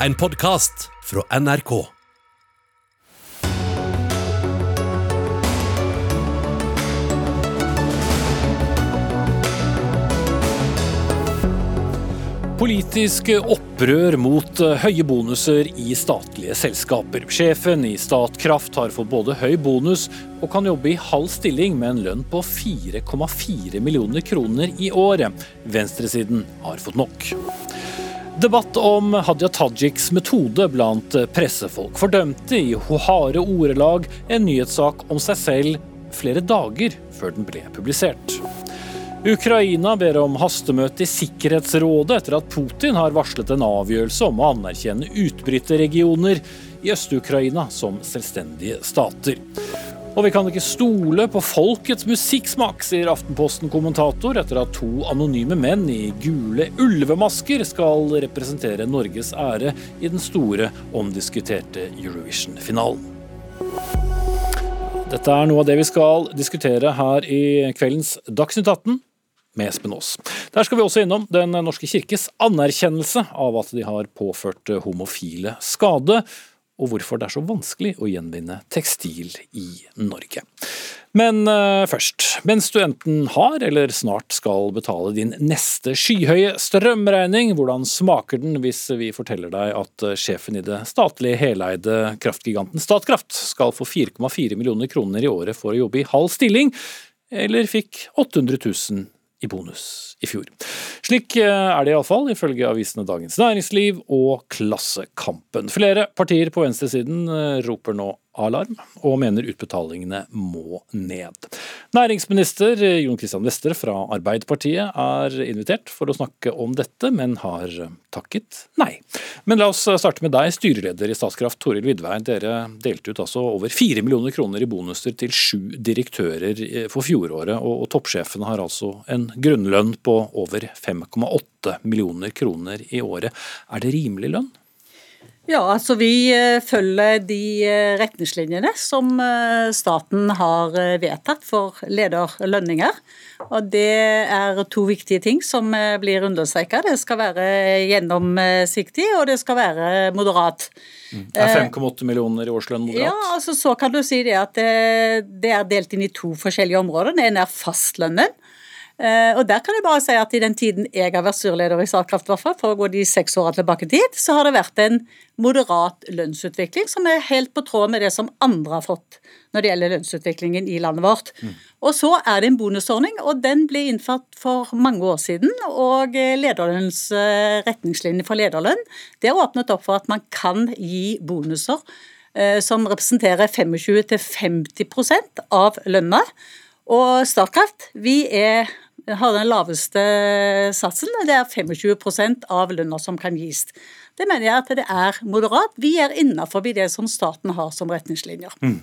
En podkast fra NRK. Politisk opprør mot eh, høye bonuser i statlige selskaper. Sjefen i Statkraft har fått både høy bonus og kan jobbe i halv stilling med en lønn på 4,4 millioner kroner i året. Venstresiden har fått nok. Debatt om Hadia Tajiks metode blant pressefolk. Fordømte i harde ordelag en nyhetssak om seg selv flere dager før den ble publisert. Ukraina ber om hastemøte i Sikkerhetsrådet etter at Putin har varslet en avgjørelse om å anerkjenne utbryterregioner i Øst-Ukraina som selvstendige stater. Og vi kan ikke stole på folkets musikksmak, sier Aftenposten-kommentator etter at to anonyme menn i gule ulvemasker skal representere Norges ære i den store, omdiskuterte Eurovision-finalen. Dette er noe av det vi skal diskutere her i kveldens Dagsnytt 18 med Espen Aas. Der skal vi også innom Den norske kirkes anerkjennelse av at de har påført homofile skade, og hvorfor det er så vanskelig å gjenvinne tekstil i Norge. Men uh, først, mens du enten har eller snart skal betale din neste skyhøye strømregning, hvordan smaker den hvis vi forteller deg at uh, sjefen i det statlige heleide kraftgiganten Statkraft skal få 4,4 millioner kroner i året for å jobbe i halv stilling, eller fikk 800 000 i bonus i fjor. Slik eh, er det iallfall, ifølge avisene Dagens Næringsliv og Klassekampen. Flere partier på venstresiden eh, roper nå alarm, og mener utbetalingene må ned. Næringsminister Jon Christian Wester fra Arbeiderpartiet er invitert for å snakke om dette, men har takket nei. Men la oss starte med deg, styreleder i Statskraft, Toril Vidvei. Dere delte ut altså over fire millioner kroner i bonuser til sju direktører for fjoråret, og toppsjefen har altså en grunnlønn på over 5,8 millioner kroner i året. Er det rimelig lønn? Ja, altså Vi eh, følger de eh, retningslinjene som eh, staten har vedtatt for lederlønninger. Og Det er to viktige ting som blir understreka. Det skal være gjennomsiktig, og det skal være moderat. Det Er 5,8 millioner i årslønn moderat? Ja, altså Så kan du si det at det, det er delt inn i to forskjellige områder. Det ene er fastlønnen. Eh, og der kan jeg bare si at I den tiden jeg har vært styreleder i Statkraft, for å gå de seks årene tilbake tid, så har det vært en moderat lønnsutvikling som er helt på tråd med det som andre har fått når det gjelder lønnsutviklingen i landet vårt. Mm. Og Så er det en bonusordning, og den ble innført for mange år siden. og Lederlønns retningslinje retningslinjer for lederlønn det har åpnet opp for at man kan gi bonuser eh, som representerer 25-50% av lønna. Og Statkraft vi er har den laveste satsen. Det er 25% av lønna som kan gis. Det mener jeg at det er moderat. Vi er innafor det som staten har som retningslinjer. Mm.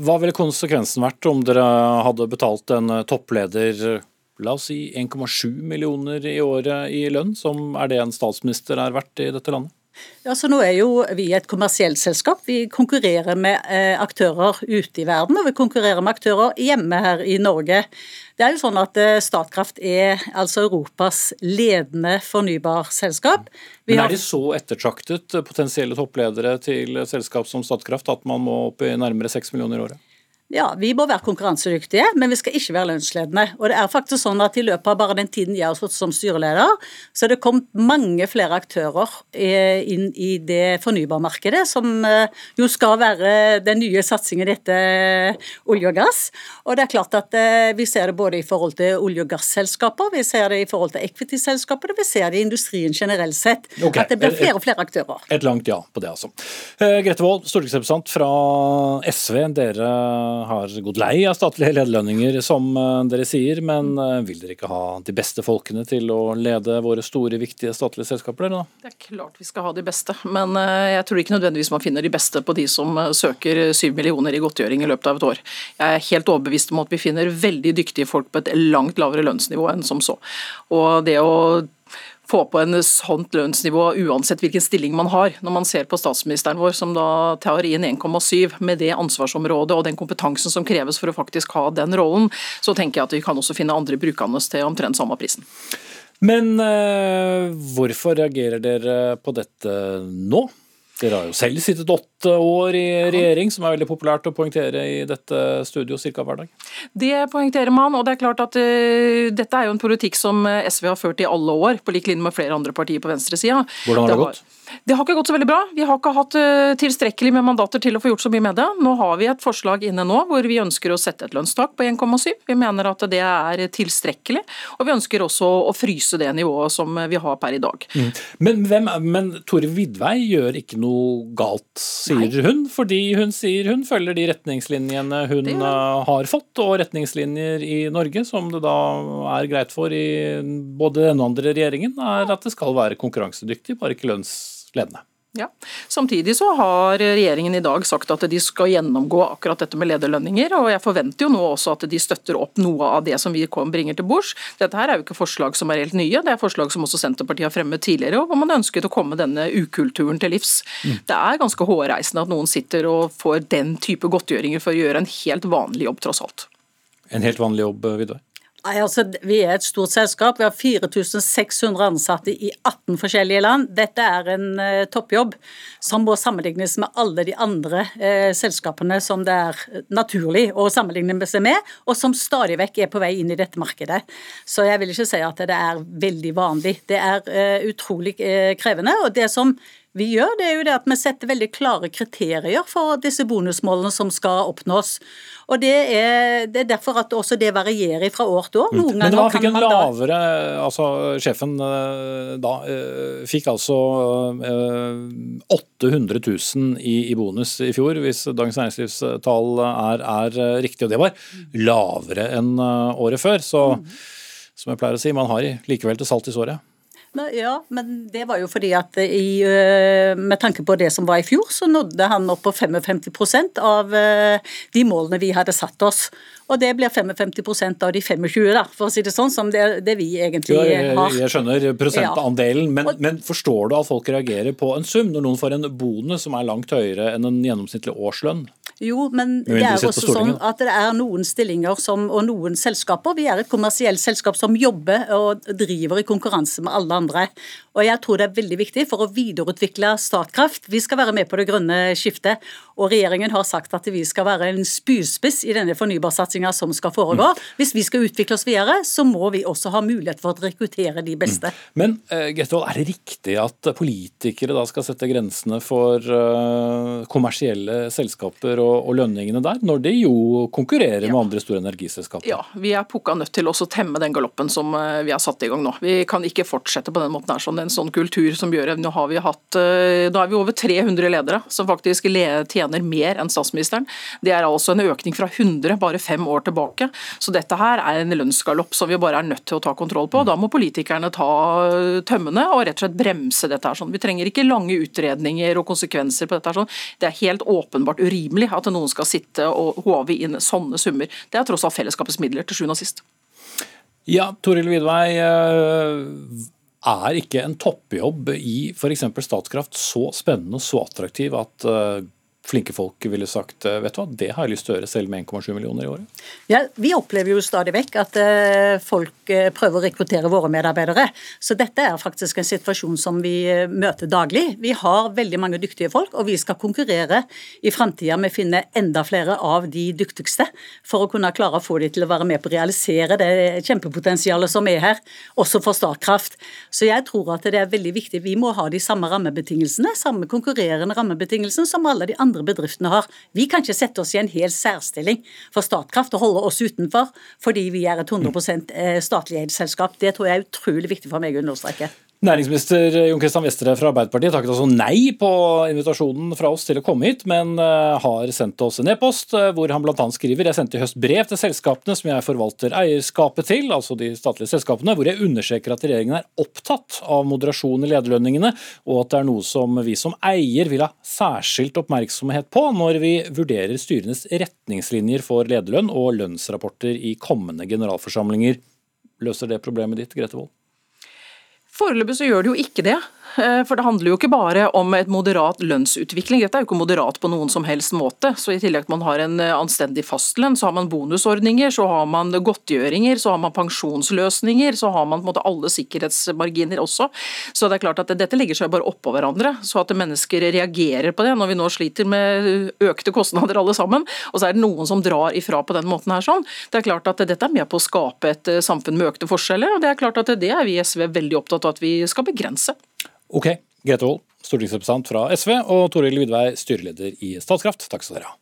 Hva ville konsekvensen vært om dere hadde betalt en toppleder la oss si 1,7 millioner i året i lønn, som er det en statsminister er verdt i dette landet? Ja, så Nå er jo vi et kommersielt selskap. Vi konkurrerer med eh, aktører ute i verden, og vi konkurrerer med aktører hjemme her i Norge. Det er jo sånn at eh, Statkraft er altså Europas ledende fornybarselskap. Vi Men Er de så ettertraktet, potensielle toppledere til selskap som Statkraft, at man må opp i nærmere 6 millioner i året? Ja, vi må være konkurransedyktige, men vi skal ikke være lønnsledende. Og det er faktisk sånn at I løpet av bare den tiden jeg har stått som styreleder, så er det kommet mange flere aktører eh, inn i det fornybarmarkedet, som eh, jo skal være den nye satsingen etter olje og gass. Og det er klart at eh, Vi ser det både i forhold til olje- og gasselskaper, vi ser det i forhold til equity-selskaper, og vi ser det i industrien generelt sett. Okay. At det blir flere og flere aktører. Et langt ja på det, altså. Grete Wold, stortingsrepresentant fra SV. Dere har gått lei av statlige lederlønninger, som eh, dere sier, men eh, vil dere ikke ha de beste folkene til å lede våre store, viktige statlige selskaper? Da? Det er klart vi skal ha de beste, men eh, jeg tror ikke nødvendigvis man finner de beste på de som søker syv millioner i godtgjøring i løpet av et år. Jeg er helt overbevist om at vi finner veldig dyktige folk på et langt lavere lønnsnivå enn som så. Og det å få på en sånt lønnsnivå uansett hvilken stilling man har. Når man ser på statsministeren vår som da tar inn 1,7 med det ansvarsområdet og den kompetansen som kreves for å faktisk ha den rollen, så tenker jeg at vi kan også finne andre brukende til omtrent samme prisen. Men eh, hvorfor reagerer dere på dette nå? Dere har jo selv sittet åtte år i regjering, som er veldig populært å poengtere i dette studio ca. hver dag. Det poengterer man, og det er klart at uh, dette er jo en politikk som SV har ført i alle år, på lik linje med flere andre partier på venstresida. Hvordan har det, det gått? Det har ikke gått så veldig bra. Vi har ikke hatt uh, tilstrekkelig med mandater til å få gjort så mye med det. Nå har vi et forslag inne nå hvor vi ønsker å sette et lønnstak på 1,7. Vi mener at det er tilstrekkelig, og vi ønsker også å fryse det nivået som vi har per i dag. Mm. Men, hvem, men Tore Vidvei gjør ikke noe galt, sier Nei. hun, fordi hun sier hun følger de retningslinjene hun det... Eh, har fått, og retningslinjer i Norge som det da er greit for i både den andre regjeringen, er at det skal være konkurransedyktig, bare ikke lønns ledende. Ja. Samtidig så har regjeringen i dag sagt at de skal gjennomgå akkurat dette med lederlønninger, og jeg forventer jo nå også at de støtter opp noe av det som vi bringer til bords. Dette her er jo ikke forslag som er helt nye, det er forslag som også Senterpartiet har fremmet tidligere, og hvor man ønsket å komme denne ukulturen til livs. Mm. Det er ganske hårreisende at noen sitter og får den type godtgjøringer for å gjøre en helt vanlig jobb, tross alt. En helt vanlig jobb, Vidar? Nei, altså, Vi er et stort selskap. Vi har 4600 ansatte i 18 forskjellige land. Dette er en uh, toppjobb som må sammenlignes med alle de andre uh, selskapene som det er naturlig å sammenligne seg med, og som stadig vekk er på vei inn i dette markedet. Så jeg vil ikke si at det er veldig vanlig. Det er uh, utrolig krevende. og det som vi gjør, det er jo det at vi setter veldig klare kriterier for disse bonusmålene som skal oppnås. Og Det er, det er derfor at også det varierer fra år til år. Noen Men da fikk en lavere altså Sjefen eh, da eh, fikk altså 800 eh, 000 i, i bonus i fjor, hvis Dagens Næringslivs tall er, er, riktig. Og det var lavere enn året før. Så mm. som jeg pleier å si, man har likevel til salt i såret. Ja, men det var jo fordi at i, øh, med tanke på det som var i fjor, så nådde han opp på 55% av øh, de målene vi hadde satt oss. Og det blir 55% av de 25, da, for å si det sånn, som det, det vi egentlig har. Ja, jeg, skjønner prosentandelen, men, men, forstår du at folk reagerer på en sum når noen får en bonus som er langt høyere enn en gjennomsnittlig årslønn? Jo, men det er også sånn at det er noen stillinger som, og noen selskaper Vi er et kommersielt selskap som jobber og driver i konkurranse med alle andre. Og jeg tror det er veldig viktig for å videreutvikle Statkraft. Vi skal være med på det grønne skiftet, og regjeringen har sagt at vi skal være en spydspiss i denne fornybarsatsinga som skal foregå. Mm. Hvis vi skal utvikle oss videre, så må vi også ha mulighet for å rekruttere de beste. Mm. Men uh, er det riktig at politikere da skal sette grensene for uh, kommersielle selskaper og, og, lønningene der, når de jo konkurrerer ja. med andre store energiselskaper? Ja, vi er pukka nødt til å temme den galoppen som uh, vi har satt i gang nå. Vi kan ikke fortsette på den måten her. sånn en sånn kultur som gjør Nå har vi hatt, eh, da er vi over 300 ledere som faktisk tjener mer enn statsministeren. Det er altså en økning fra 100 bare fem år tilbake. Så dette her er en lønnsgalopp som vi bare er nødt til å ta kontroll på. Da må politikerne ta tømmene og rett og slett bremse dette. her sånn. Vi trenger ikke lange utredninger og konsekvenser på dette. her sånn. Det er helt åpenbart urimelig at noen skal sitte og håve inn sånne summer. Det er tross alt fellesskapets midler til sjuende og sist. Ja, Toril Vidvei. Eh, er ikke en toppjobb i f.eks. Statkraft så spennende og så attraktiv at uh, flinke folk ville sagt eh, vet du hva, det har jeg lyst til å gjøre selv med 1,7 millioner i året? Ja, Vi opplever jo stadig vekk at uh, folk uh, prøver å rekruttere våre medarbeidere. Så dette er faktisk en situasjon som vi møter daglig. Vi har veldig mange dyktige folk, og vi skal konkurrere i framtida med å finne enda flere av de dyktigste for å kunne klare å få de til å være med på å realisere det kjempepotensialet som er her, også for Statkraft. Så jeg tror at det er veldig viktig. Vi må ha de samme rammebetingelsene, samme konkurrerende rammebetingelsene som alle de andre andre bedriftene har. Vi kan ikke sette oss i en hel særstilling for Statkraft og holde oss utenfor fordi vi er et 100 eh, statlig eid selskap. Det tror jeg er utrolig viktig for meg å understreke. Næringsminister Jon Christian Vestre fra Arbeiderpartiet takket altså nei på invitasjonen fra oss til å komme hit, men eh, har sendt oss en e-post eh, hvor han bl.a. skriver jeg sendte i høst brev til selskapene som jeg forvalter eierskapet til, altså de statlige selskapene, hvor jeg understreker at regjeringen er opptatt av moderasjon i lederlønningene, og at det er noe som vi som eier vil ha særskilt oppmerksomhet på når vi vurderer styrenes retningslinjer for lederlønn og lønnsrapporter i kommende generalforsamlinger. Løser det problemet ditt, Grete Wold? Foreløpig så gjør det jo ikke det. Eh, for det handler jo ikke bare om et moderat lønnsutvikling. Dette er jo ikke moderat på noen som helst måte. Så I tillegg til at man har en eh, anstendig fastlønn, så har man bonusordninger, så har man godtgjøringer, så har man pensjonsløsninger, så har man på en måte alle sikkerhetsmarginer også. Så det er klart at dette legger seg bare oppå hverandre, så at mennesker reagerer på det når vi nå sliter med økte kostnader alle sammen. Og så er det noen som drar ifra på den måten her sånn. Det er klart at dette er med på å skape et eh, samfunn med økte forskjeller, og det er klart at det er vi i SV veldig opptatt av at vi skal begrense. Ok, Grete Wold, stortingsrepresentant fra SV, og Toril Vidvei, styreleder i Statskraft. Takk skal dere ha.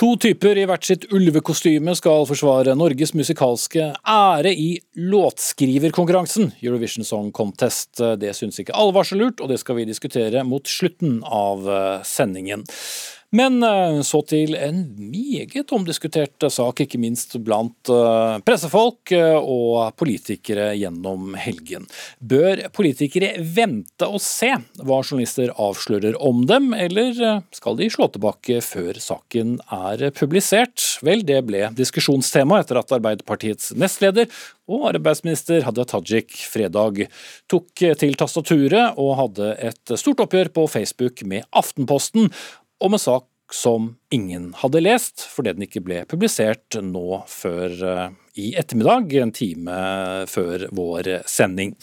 To typer i hvert sitt ulvekostyme skal forsvare Norges musikalske ære i låtskriverkonkurransen Eurovision Song Contest. Det syns ikke alle var så lurt, og det skal vi diskutere mot slutten av sendingen. Men eh, så til en meget omdiskutert sak, ikke minst blant eh, pressefolk eh, og politikere gjennom helgen. Bør politikere vente og se hva journalister avslører om dem, eller skal de slå tilbake før saken er publisert? Vel, det ble diskusjonstema etter at Arbeiderpartiets nestleder og arbeidsminister Hadia Tajik fredag tok til tastaturet og hadde et stort oppgjør på Facebook med Aftenposten om en sak som ingen hadde lest, fordi den ikke ble publisert nå før eh, i ettermiddag, en time før vår sending.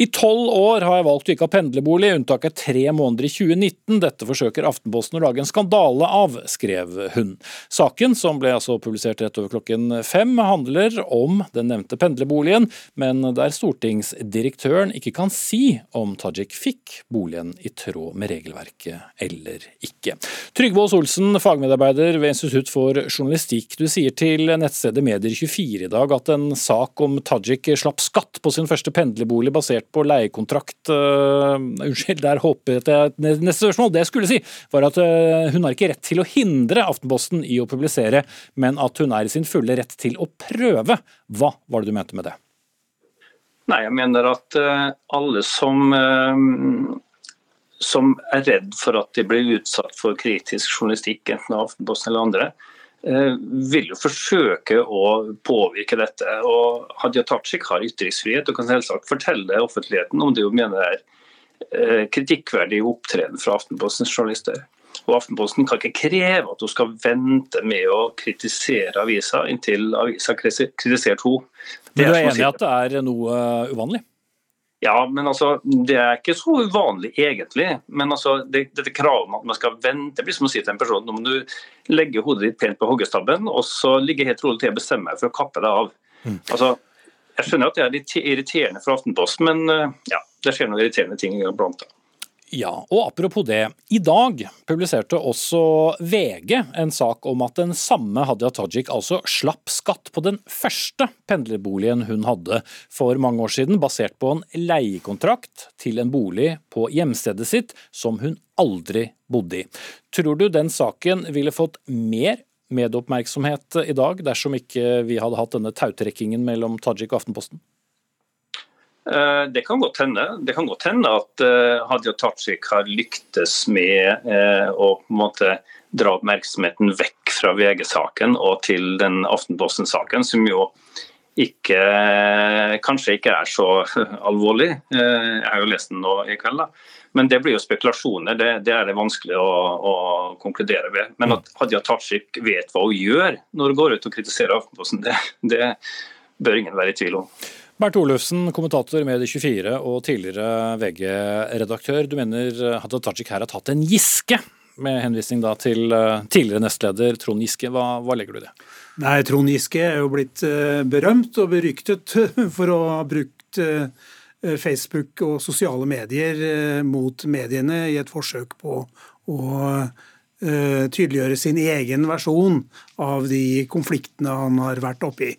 I tolv år har jeg valgt å ikke ha pendlerbolig, unntaket tre måneder i 2019. Dette forsøker Aftenposten å lage en skandale av, skrev hun. Saken, som ble altså publisert rett over klokken fem, handler om den nevnte pendlerboligen, men der stortingsdirektøren ikke kan si om Tajik fikk boligen i tråd med regelverket eller ikke. Trygve Aas Olsen, fagmedarbeider ved Institutt for journalistikk, du sier til nettstedet Medier24 i dag at en sak om Tajik slapp skatt på sin første pendlerbolig basert på leiekontrakt uh, Unnskyld, der håpet jeg Neste spørsmål, det jeg skulle si, var at uh, hun har ikke rett til å hindre Aftenposten i å publisere, men at hun er i sin fulle rett til å prøve. Hva var det du mente med det? Nei, jeg mener at uh, alle som som er redd for at de blir utsatt for kritisk journalistikk, enten av Aftenposten eller andre, vil jo forsøke å påvirke dette. og Hadia Tajik har ytringsfrihet og kan selvsagt fortelle offentligheten om det hun mener er eh, kritikkverdig opptreden fra Aftenpostens journalister. Og Aftenposten kan ikke kreve at hun skal vente med å kritisere avisa inntil avisa har kritisert henne. Men du er enig i at det er noe uvanlig? Ja, men altså, Det er ikke så uvanlig egentlig. Men altså, det, dette kravet om at man skal vente blir som å si til en person nå må du legge hodet ditt pent på hoggestabben, og så ligge helt rolig til å bestemme deg for å kappe deg av. Mm. Altså, Jeg skjønner at det er litt irriterende for Aftenposten, men eh, ja, det skjer noen irriterende ting iblant. Ja, og apropos det. I dag publiserte også VG en sak om at den samme Hadia Tajik altså slapp skatt på den første pendlerboligen hun hadde for mange år siden, basert på en leiekontrakt til en bolig på hjemstedet sitt som hun aldri bodde i. Tror du den saken ville fått mer medieoppmerksomhet i dag dersom ikke vi hadde hatt denne tautrekkingen mellom Tajik og Aftenposten? Eh, det kan godt hende. Det kan godt hende at eh, Hadia Tajik har lyktes med eh, å på en måte dra oppmerksomheten vekk fra VG-saken og til den Aftenposten-saken, som jo ikke, kanskje ikke er så alvorlig. Jeg har jo lest den nå i kveld. da. Men det blir jo spekulasjoner, det, det er det vanskelig å, å, konkludere ved. Men at Hadia Tajik vet hva hun gjør når hun går ut og kritiserer Aftenposten, det, det bør ingen være i tvil om. Bernt Olufsen, kommentator med Medie24 og tidligere VG-redaktør. Du mener Hadia Tajik her har tatt en Giske, med henvisning til eh, tidligere nestleder Trond Giske. Hva, hva legger du i det? Nei, Trond Giske er jo blitt eh, berømt og beryktet for å ha brukt eh, Facebook og sosiale medier mot mediene i et forsøk på å tydeliggjøre sin egen versjon av de konfliktene han har vært oppe i.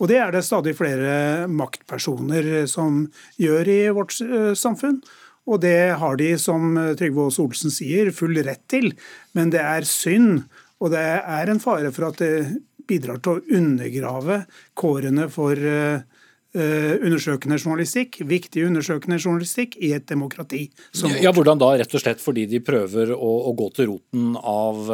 Og det er det stadig flere maktpersoner som gjør i vårt eh, samfunn. Og det har de, som Trygve Aas Olsen sier, full rett til. Men det er synd, og det er en fare for at det bidrar til å undergrave kårene for uh, undersøkende journalistikk, viktig undersøkende journalistikk, i et demokrati. ja, Hvordan da? Rett og slett fordi de prøver å, å gå til roten av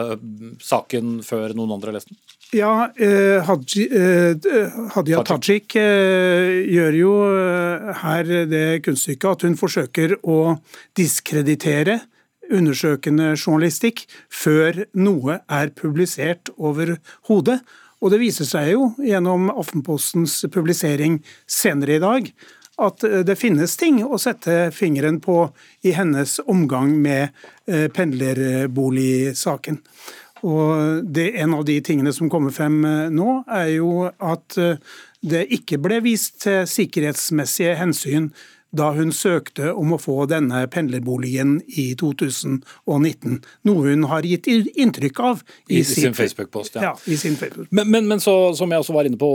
saken før noen andre har lest den? Ja, eh, Haji, eh, Hadia Tajik eh, gjør jo eh, her det kunststykket at hun forsøker å diskreditere undersøkende journalistikk før noe er publisert overhodet. Og det viser seg jo gjennom Aftenpostens publisering senere i dag at eh, det finnes ting å sette fingeren på i hennes omgang med eh, pendlerboligsaken. Og det, En av de tingene som kommer frem eh, nå, er jo at eh, det ikke ble vist til sikkerhetsmessige hensyn da hun søkte om å få denne pendlerboligen i 2019. Noe hun har gitt inntrykk av i, i sin Facebook-post. Ja. ja. i sin Facebook. Men, men, men så, som jeg også var inne på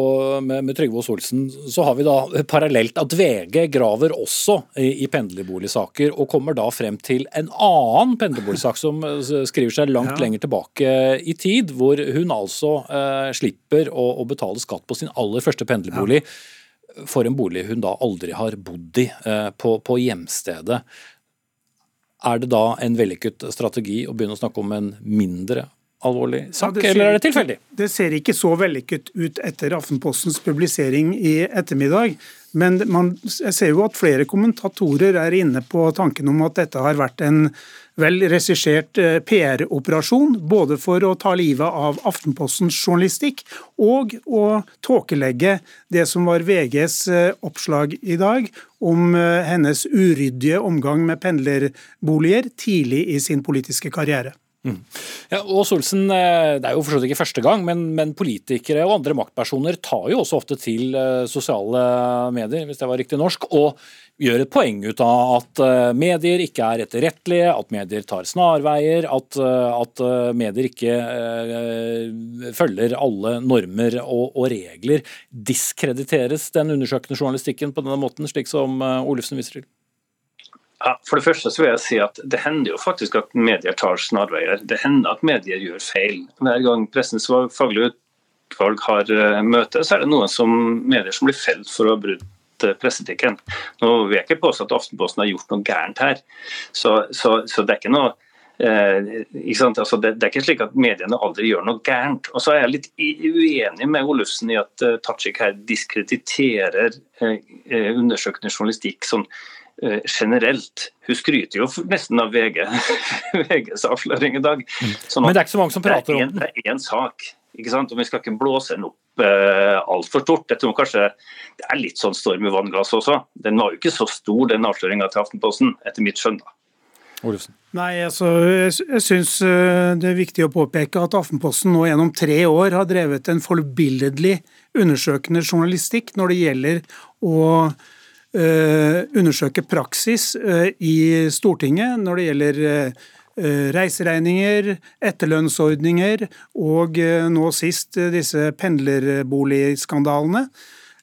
med, med Trygve Aas Olsen, så har vi da parallelt at VG graver også i, i pendlerboligsaker, og kommer da frem til en annen pendlerboligsak som eh, skriver seg langt ja. lenger tilbake i tid, hvor hun altså eh, slipper å, å, betale skatt på sin aller første pendlerbolig. Ja for en bolig hun da aldri har bodd i eh, på, på hjemstedet. Er det da en vellykket strategi å begynne å snakke om en mindre alvorlig sak, ja, ser, eller er det tilfeldig? Det ser ikke så vellykket ut etter Aftenpostens publisering i ettermiddag. Men man, jeg ser jo at flere kommentatorer er inne på tanken om at dette har vært en vel regissert eh, PR-operasjon, både for å ta livet av Aftenpostens journalistikk og å tåkelegge det som var VGs eh, oppslag i dag om eh, hennes uryddige omgang med pendlerboliger tidlig i sin politiske karriere. Mm. Ja, og Solsen, Det er jo for ikke første gang, men, men, politikere og andre maktpersoner tar jo også ofte til sosiale medier, hvis det var riktig norsk, og gjør et poeng ut av at eh, medier ikke er etterrettelige, at medier tar snarveier, at, eh, at eh, medier ikke uh, følger alle normer og, og, regler. Diskrediteres den undersøkende journalistikken på denne måten, slik som Olufsen viser til? Ja, for det første så vil jeg si at Det hender jo faktisk at medier tar snarveier. Det hender at medier gjør feil. Hver gang Pressens faglige utvalg har møte, så er det noen som, medier som blir felt for å ha brutt Eh, presseetikken. Nå vil jeg ikke påstå at Aftenposten har gjort noe gærent her, så, så, så det er ikke noe Eh, altså det, det, er ikke slik at mediene aldri gjør noe gærent. Og så er jeg litt uenig med Olufsen i at uh, Tajik her diskrediterer uh, undersøkende journalistikk sånn uh, generelt. Hun skryter jo nesten av VG, VGs avsløring i dag. Sånn Men det er ikke så mange som prater om den? Det er én sak. Ikke sant? Og Vi skal ikke blåse den opp eh, altfor stort. Jeg tror kanskje det er litt sånn storm i vannglasset også. Den var jo ikke så stor, den avsløringa til Aftenposten, etter mitt skjønn. da. Nei, altså, Jeg, syns eh, det er viktig å påpeke at Aftenposten nå gjennom tre år har drevet en forbilledlig undersøkende journalistikk når det gjelder å uh, undersøke praksis uh, i Stortinget, når det gjelder Eh, reiseregninger, etterlønnsordninger og eh, nå sist eh, disse pendlerboligskandalene.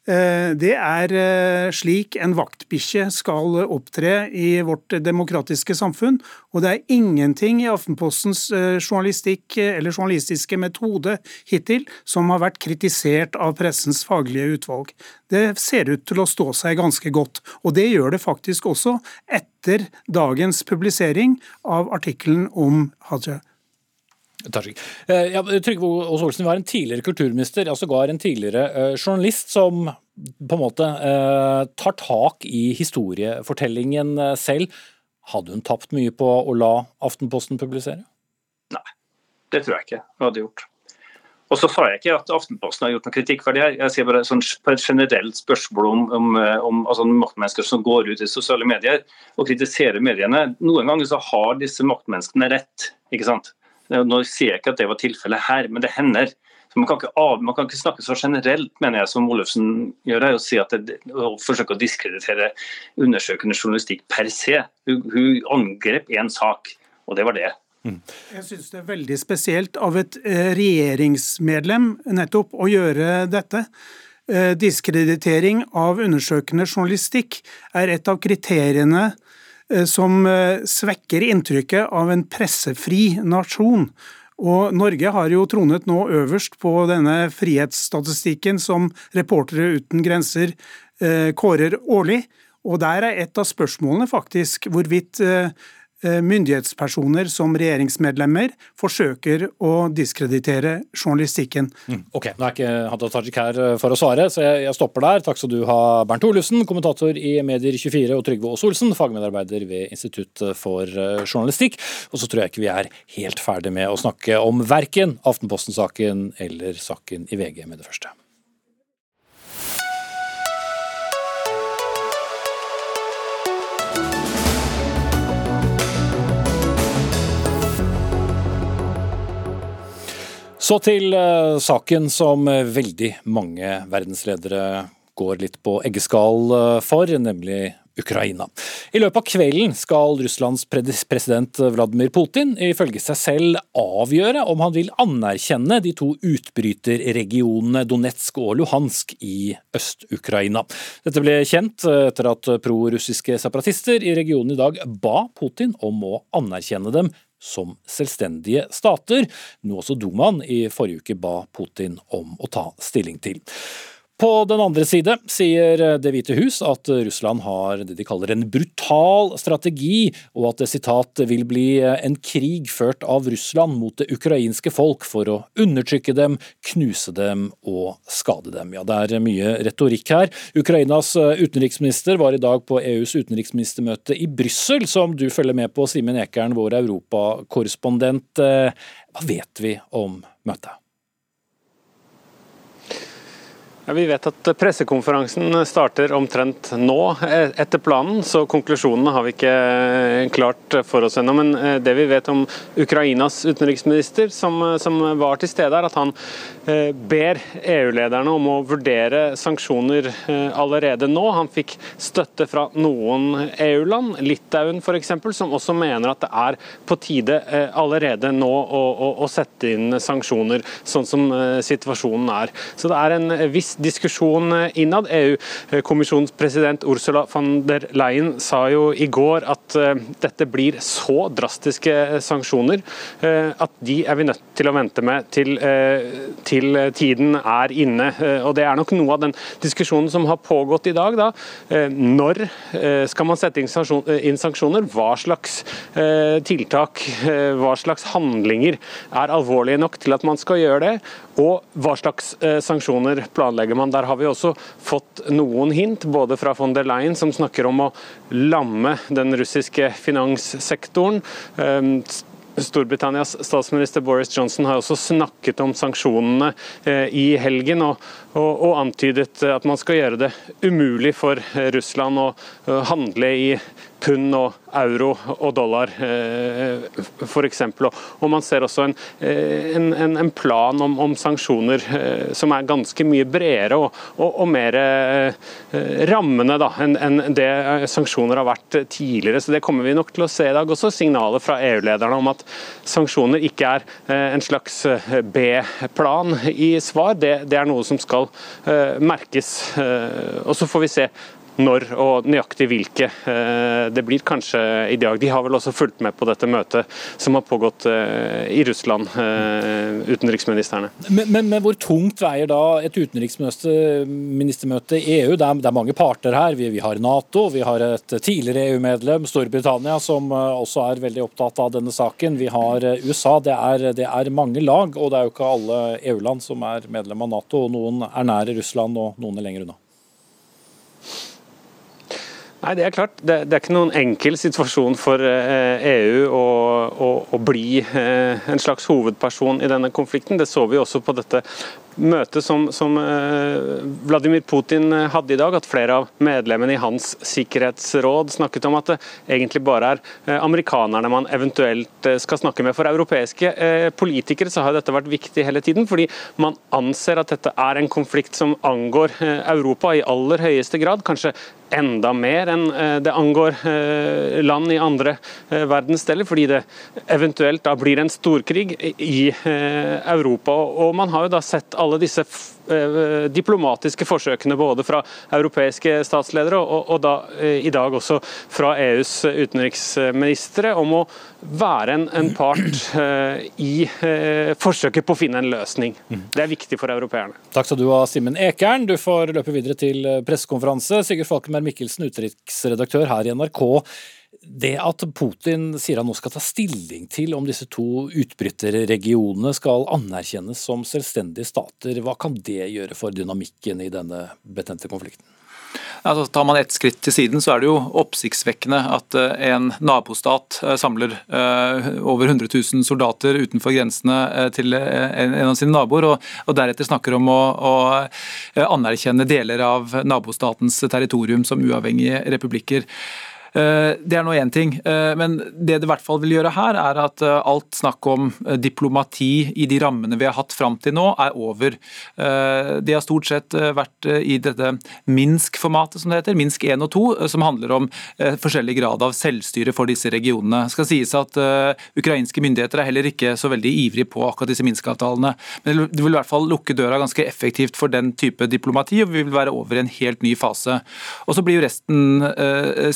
Eh, det er eh, slik en vaktbikkje skal opptre i vårt demokratiske samfunn. Og det er ingenting i Aftenpostens eh, journalistikk eller journalistiske metode hittil som har vært kritisert av pressens faglige utvalg. Det ser ut til å stå seg ganske godt. Og det gjør det faktisk også etter dagens publisering av artikkelen om Haja ja, Trygve Aas Olsen var en tidligere kulturminister, ja sågar en tidligere uh, journalist, som på en måte uh, tar tak i historiefortellingen selv. Hadde hun tapt mye på å la Aftenposten publisere? Nei, det tror jeg ikke hun hadde gjort. Og så sa jeg ikke at Aftenposten har gjort noe kritikk for det. Jeg sier bare sånn, på et generelt spørsmål om, om, om altså, maktmennesker som går ut i sosiale medier og kritiserer mediene. Noen ganger så har disse maktmenneskene rett. ikke sant? Nå sier jeg ikke at det var tilfellet her, men det hender. Man kan, av, man, kan ikke snakke så generelt, mener jeg, som Olufsen gjør her, og si at det, og forsøke å diskreditere undersøkende journalistikk per se. Hun, hun angrep én sak, og det var det. Mm. Jeg syns det er veldig spesielt av et eh, regjeringsmedlem nettopp å gjøre dette. Eh, diskreditering av undersøkende journalistikk er et av kriteriene Eh, som eh, svekker inntrykket av en pressefri nasjon. Og Norge har jo tronet nå øverst på denne frihetsstatistikken som Reportere uten grenser eh, kårer årlig. Og der er et av spørsmålene faktisk hvorvidt eh, myndighetspersoner som regjeringsmedlemmer forsøker å diskreditere journalistikken. Mm, ok, Nå er ikke Hadia Tajik her eh, for å svare, så jeg, stopper der. Takk skal du ha, Bernt Olufsen, kommentator i Medier24, og Trygve Aas Olsen, fagmedarbeider ved Institutt for journalistikk. Og så tror jeg ikke vi er helt ferdig med å snakke om verken Aftenposten-saken eller saken i VG med det første. Så til uh, saken som veldig mange verdensledere går litt på eggeskall uh, for, nemlig Ukraina. I løpet av kvelden skal Russlands president Vladimir Putin ifølge seg selv avgjøre om han vil anerkjenne de to utbryterregionene Donetsk og Luhansk i Øst-Ukraina. Dette ble kjent etter at prorussiske separatister i regionen i dag ba Putin om å anerkjenne dem som selvstendige stater, noe også Duman i forrige uke ba Putin om å ta stilling til. På den andre side sier Det hvite hus at Russland har det de kaller en brutal strategi, og at det sitat vil bli en krig ført av Russland mot det ukrainske folk for å undertrykke dem, knuse dem og skade dem. Ja, det er mye retorikk her. Ukrainas utenriksminister var i dag på EUs utenriksministermøte i Brussel, som du følger med på, Simen Ekern, vår europakorrespondent. Hva vet vi om møtet? Ja, vi vet at pressekonferansen starter omtrent nå e- etter planen, så konklusjonene har vi ikke klart for oss ennå. Men eh, det vi vet om Ukrainas utenriksminister, som, som var til stede er at han eh, ber EU-lederne om å vurdere sanksjoner eh, allerede nå. Han fikk støtte fra noen EU-land, Litauen f.eks., som også mener at det er på tide allerede nå å, å, å sette inn sanksjoner, sånn som situasjonen er. Så det er en viss diskusjon innad. EU-kommisjonens president Ursula von der Leyen sa jo i går at eh, dette blir så drastiske sanksjoner eh, at de er vi nødt til å vente med til, eh, til tiden er inne. Og Det er nok noe av den diskusjonen som har pågått i dag. Da. Når skal man sette inn sanksjoner? Hva slags tiltak, hva slags handlinger er alvorlige nok til at man skal gjøre det? Og hva slags sanksjoner planlegger man. Der har vi også fått noen hint, både fra von der Leyen, som snakker om å lamme den russiske finanssektoren. Ehm, Storbritannias statsminister Boris Johnson har også snakket om sanksjonene eh, i helgen, og, og, og, antydet at man skal gjøre det umulig for Russland å handle i pund og euro og dollar, eh, f.eks. Og man ser også en, eh, en, en plan om, om, sanksjoner eh, som er ganske mye bredere og, og, og mer rammende enn en det sanksjoner har vært tidligere. Så Det kommer vi nok til å se i dag. Også signaler fra EU-lederne om at sanksjoner ikke er en slags B-plan i svar. Det, det, er noe som skal merkes. Og Så får vi se når og nøyaktig hvilke eh, det blir kanskje i dag. De har vel også fulgt med på dette møtet som har pågått eh, i Russland, eh, utenriksministrene. Men, men, men hvor tungt veier da et utenriksministermøte i EU? Det er, det er mange parter her. Vi, vi, har Nato, vi har et tidligere EU-medlem, Storbritannia, som også er veldig opptatt av denne saken. Vi har USA. Det er, det er mange lag, og det er jo ikke alle EU-land som er medlem av Nato. Noen er nære Russland, og noen er lenger unna. Nei, Det er klart. Det, det, er ikke noen enkel situasjon for eh, EU å, å, å bli eh, en slags hovedperson i denne konflikten. Det så vi også på dette møtet som, som eh, Vladimir Putin hadde i dag, at flere av medlemmene i hans sikkerhetsråd snakket om at det egentlig bare er amerikanerne man eventuelt skal snakke med. For europeiske politikere så har dette vært viktig hele tiden, fordi man anser at dette er en konflikt som angår Europa i aller høyeste grad. Kanskje enda mer enn eh, det angår eh, land i andre eh, verdensdeler, fordi det eventuelt da blir en storkrig i Europa. Og man har jo da sett alle disse diplomatiske forsøkene både fra europeiske statsledere og, og da i dag også fra EUs utenriksministre om å være en, en part uh, i uh, forsøket på å finne en løsning. Det er viktig for europeerne. Takk skal du ha, Simen Ekern. Du får løpe videre til pressekonferanse. Sigurd Falkenberg Mikkelsen, utenriksredaktør her i NRK. Det at Putin sier han nå skal ta stilling til om disse to utbryterregionene skal anerkjennes som selvstendige stater, hva kan det gjøre for dynamikken i denne betente konflikten? Altså, tar man ett skritt til siden, så er det jo oppsiktsvekkende at eh, en nabostat eh, samler eh, over 100 000 soldater utenfor grensene til en av sine naboer, og, deretter snakker om å, å, anerkjenne deler av nabostatens territorium som uavhengige republikker. Eh, det er nå én ting, eh, men det det i hvert fall vil gjøre her, er at eh, alt snakk om diplomati i de rammene vi har hatt fram til nå, er over. Det har stort sett vært i dette Minsk-formatet, som det heter, Minsk 1 og 2, som handler om forskjellig grad av selvstyre for disse regionene. Det skal sies at ukrainske myndigheter er heller ikke så veldig ivrige på akkurat disse Minsk-avtalene, men det vil i hvert fall lukke døra ganske effektivt for den type diplomati, og vi vil være over i en helt ny fase. Og Så blir jo resten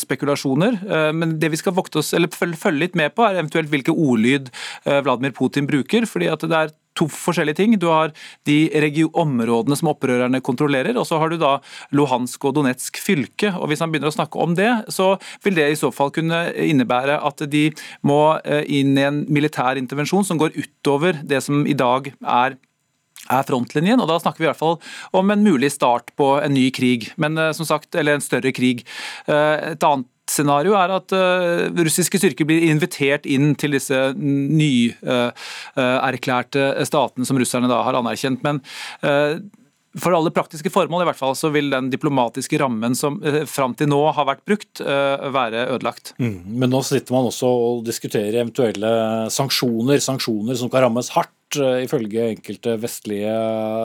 spekulasjon provokasjoner. Eh, men det vi skal vokte oss, eller følge litt med på, er eventuelt hvilke ordlyd eh, Vladimir Putin bruker. fordi at det er to forskjellige ting. Du har de områdene som opprørerne kontrollerer, og så har du da Luhansk og Donetsk fylke. og Hvis han begynner å snakke om det, så vil det i så fall kunne innebære at de må eh, inn i en militær intervensjon som går utover det som i dag er er frontlinjen, og da snakker vi i hvert fall om en mulig start på en ny krig, men som sagt, eller en større krig. Et annet scenario er at uh, russiske styrker blir invitert inn til disse nyerklærte uh, uh, statene som russerne da har anerkjent. Men for alle praktiske formål i hvert fall, så vil den diplomatiske rammen som eh, fram til nå har vært brukt, eh, være ødelagt. Mm. Men nå sitter man også og diskuterer eventuelle sanksjoner, sanksjoner som kan rammes hardt, eh, ifølge enkelte vestlige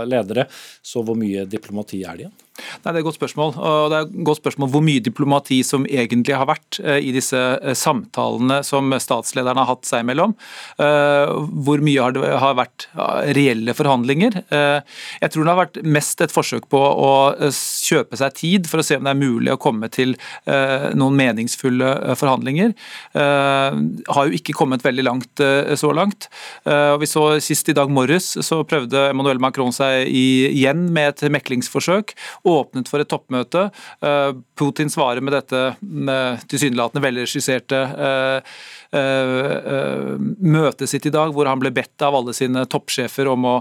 ledere. Så hvor mye diplomati er det igjen? Nei, Det er et godt spørsmål. og det er et godt spørsmål Hvor mye diplomati som egentlig har vært eh, i disse eh, samtalene som statslederne har hatt seg imellom. Eh, hvor mye har det har vært reelle forhandlinger. Jeg tror det har vært mest et forsøk på å kjøpe seg tid for å se om det er mulig å komme til noen meningsfulle forhandlinger. Har jo ikke kommet veldig langt så langt. Vi så sist i dag morges så prøvde Emmanuel Macron seg igjen med et meklingsforsøk åpnet for et toppmøte. Eh, Putin svarer med dette tilsynelatende velregisserte eh, eh, møtet sitt i dag, hvor han ble bedt av alle sine toppsjefer om å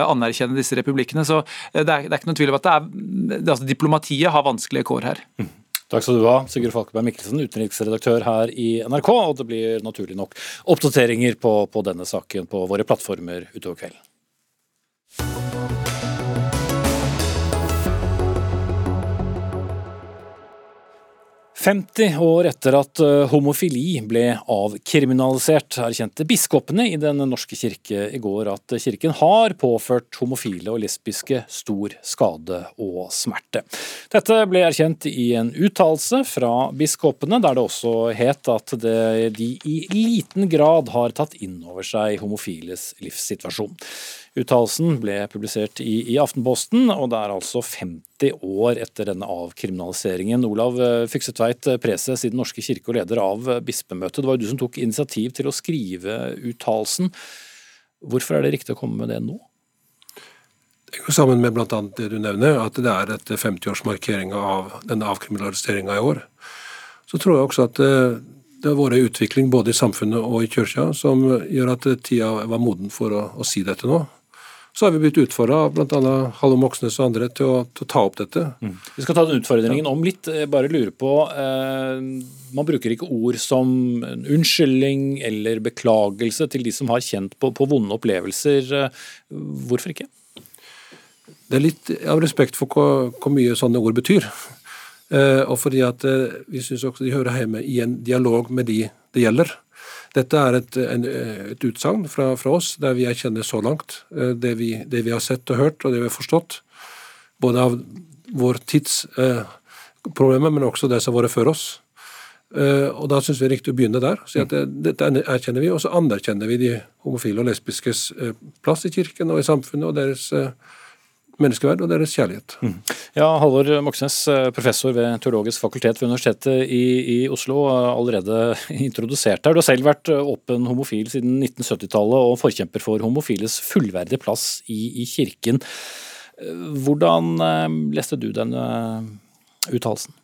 anerkjenne disse republikkene. Så det er, det er ikke noen tvil om at det er, altså, diplomatiet har vanskelige kår her. Mm. Takk skal du ha, Sigurd Falkeberg Mikkelsen, utenriksredaktør her i NRK. Og det blir naturlig nok oppdateringer på, på denne saken på våre plattformer utover kvelden. 50 år etter at eh, homofili ble avkriminalisert, erkjente biskopene i Den norske kirke i går at kirken har påført homofile og lesbiske stor skade og smerte. Dette ble erkjent i en uttalelse fra biskopene, der det også het at det, de i liten grad har tatt inn over seg homofiles livssituasjon. Uttalelsen ble publisert i, i, Aftenposten, og det er altså 50 år etter denne avkriminaliseringen. Olav eh, Fyksetveit, eh, preses i Den norske kirke og leder av eh, bispemøtet. Det var jo du som tok initiativ til å skrive uttalelsen. Hvorfor er det riktig å komme med det nå? Det går sammen med bl.a. det du nevner, at det er etter 50-årsmarkeringa av denne avkriminaliseringa i år. Så tror jeg også at det har vært utvikling både i samfunnet og i kirka som gjør at tida var moden for å, å si dette nå så har vi blitt utfordra av bl.a. Hallo Moxnes og andre til å, til å ta opp dette. Mm. Vi skal ta den utfordringen om litt. Jeg bare lurer på eh, Man bruker ikke ord som unnskyldning eller beklagelse til de som har kjent på, på vonde opplevelser. Hvorfor ikke? Det er litt av respekt for hvor, hvor mye sånne ord betyr. Eh, og fordi at eh, vi syns også de hører hjemme i en dialog med de det gjelder. Dette er et, en, et utsagn fra, fra, oss der vi erkjenner så langt eh, det vi, det vi, har sett og hørt og det vi har forstått, både av vår tids eh, problemer, men også det som har vært før oss. Og Da syns vi det er riktig å begynne der. si at det, Dette erkjenner vi, og så anerkjenner vi de homofile og lesbiskes plass i kirken og i samfunnet og deres menneskeverd og deres kjærlighet. Mm. Ja, Halvor Moxnes, professor ved Teologisk fakultet ved Universitetet i, i Oslo, allerede introdusert her. Du har selv vært åpen homofil siden 1970-tallet og forkjemper for homofiles fullverdige plass i, i kirken. Hvordan eh, leste du denne uttalelsen?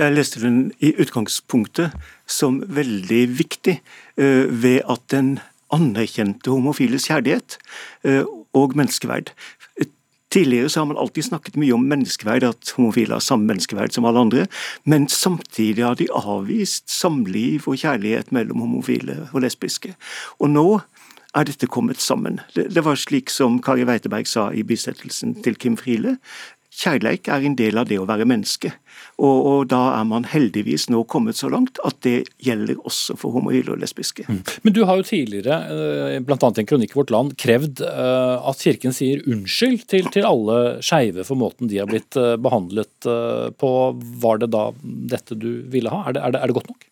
jeg leste den i utgangspunktet som veldig viktig, eh, ved at den anerkjente homofiles kjærlighet eh, og menneskeverd. Tidligere så har man alltid snakket mye om menneskeverd, at homofile har samme menneskeverd som alle andre, men samtidig har de avvist samliv og kjærlighet mellom homofile og lesbiske. Og nå er dette kommet sammen. Det, det var slik som Kari Weiteberg sa i bisettelsen til Kim Friele. Kjærleik er en del av det å være menneske, og, og, da er man heldigvis nå kommet så langt at det gjelder også for homofile og lesbiske. Mm. Men du har jo tidligere, eh, bl.a. i en kronikk i Vårt Land, krevd eh, at Kirken sier unnskyld til, til alle skeive for måten de har blitt eh, behandlet på. Var det da dette du ville ha? Er det, er det, er det godt nok?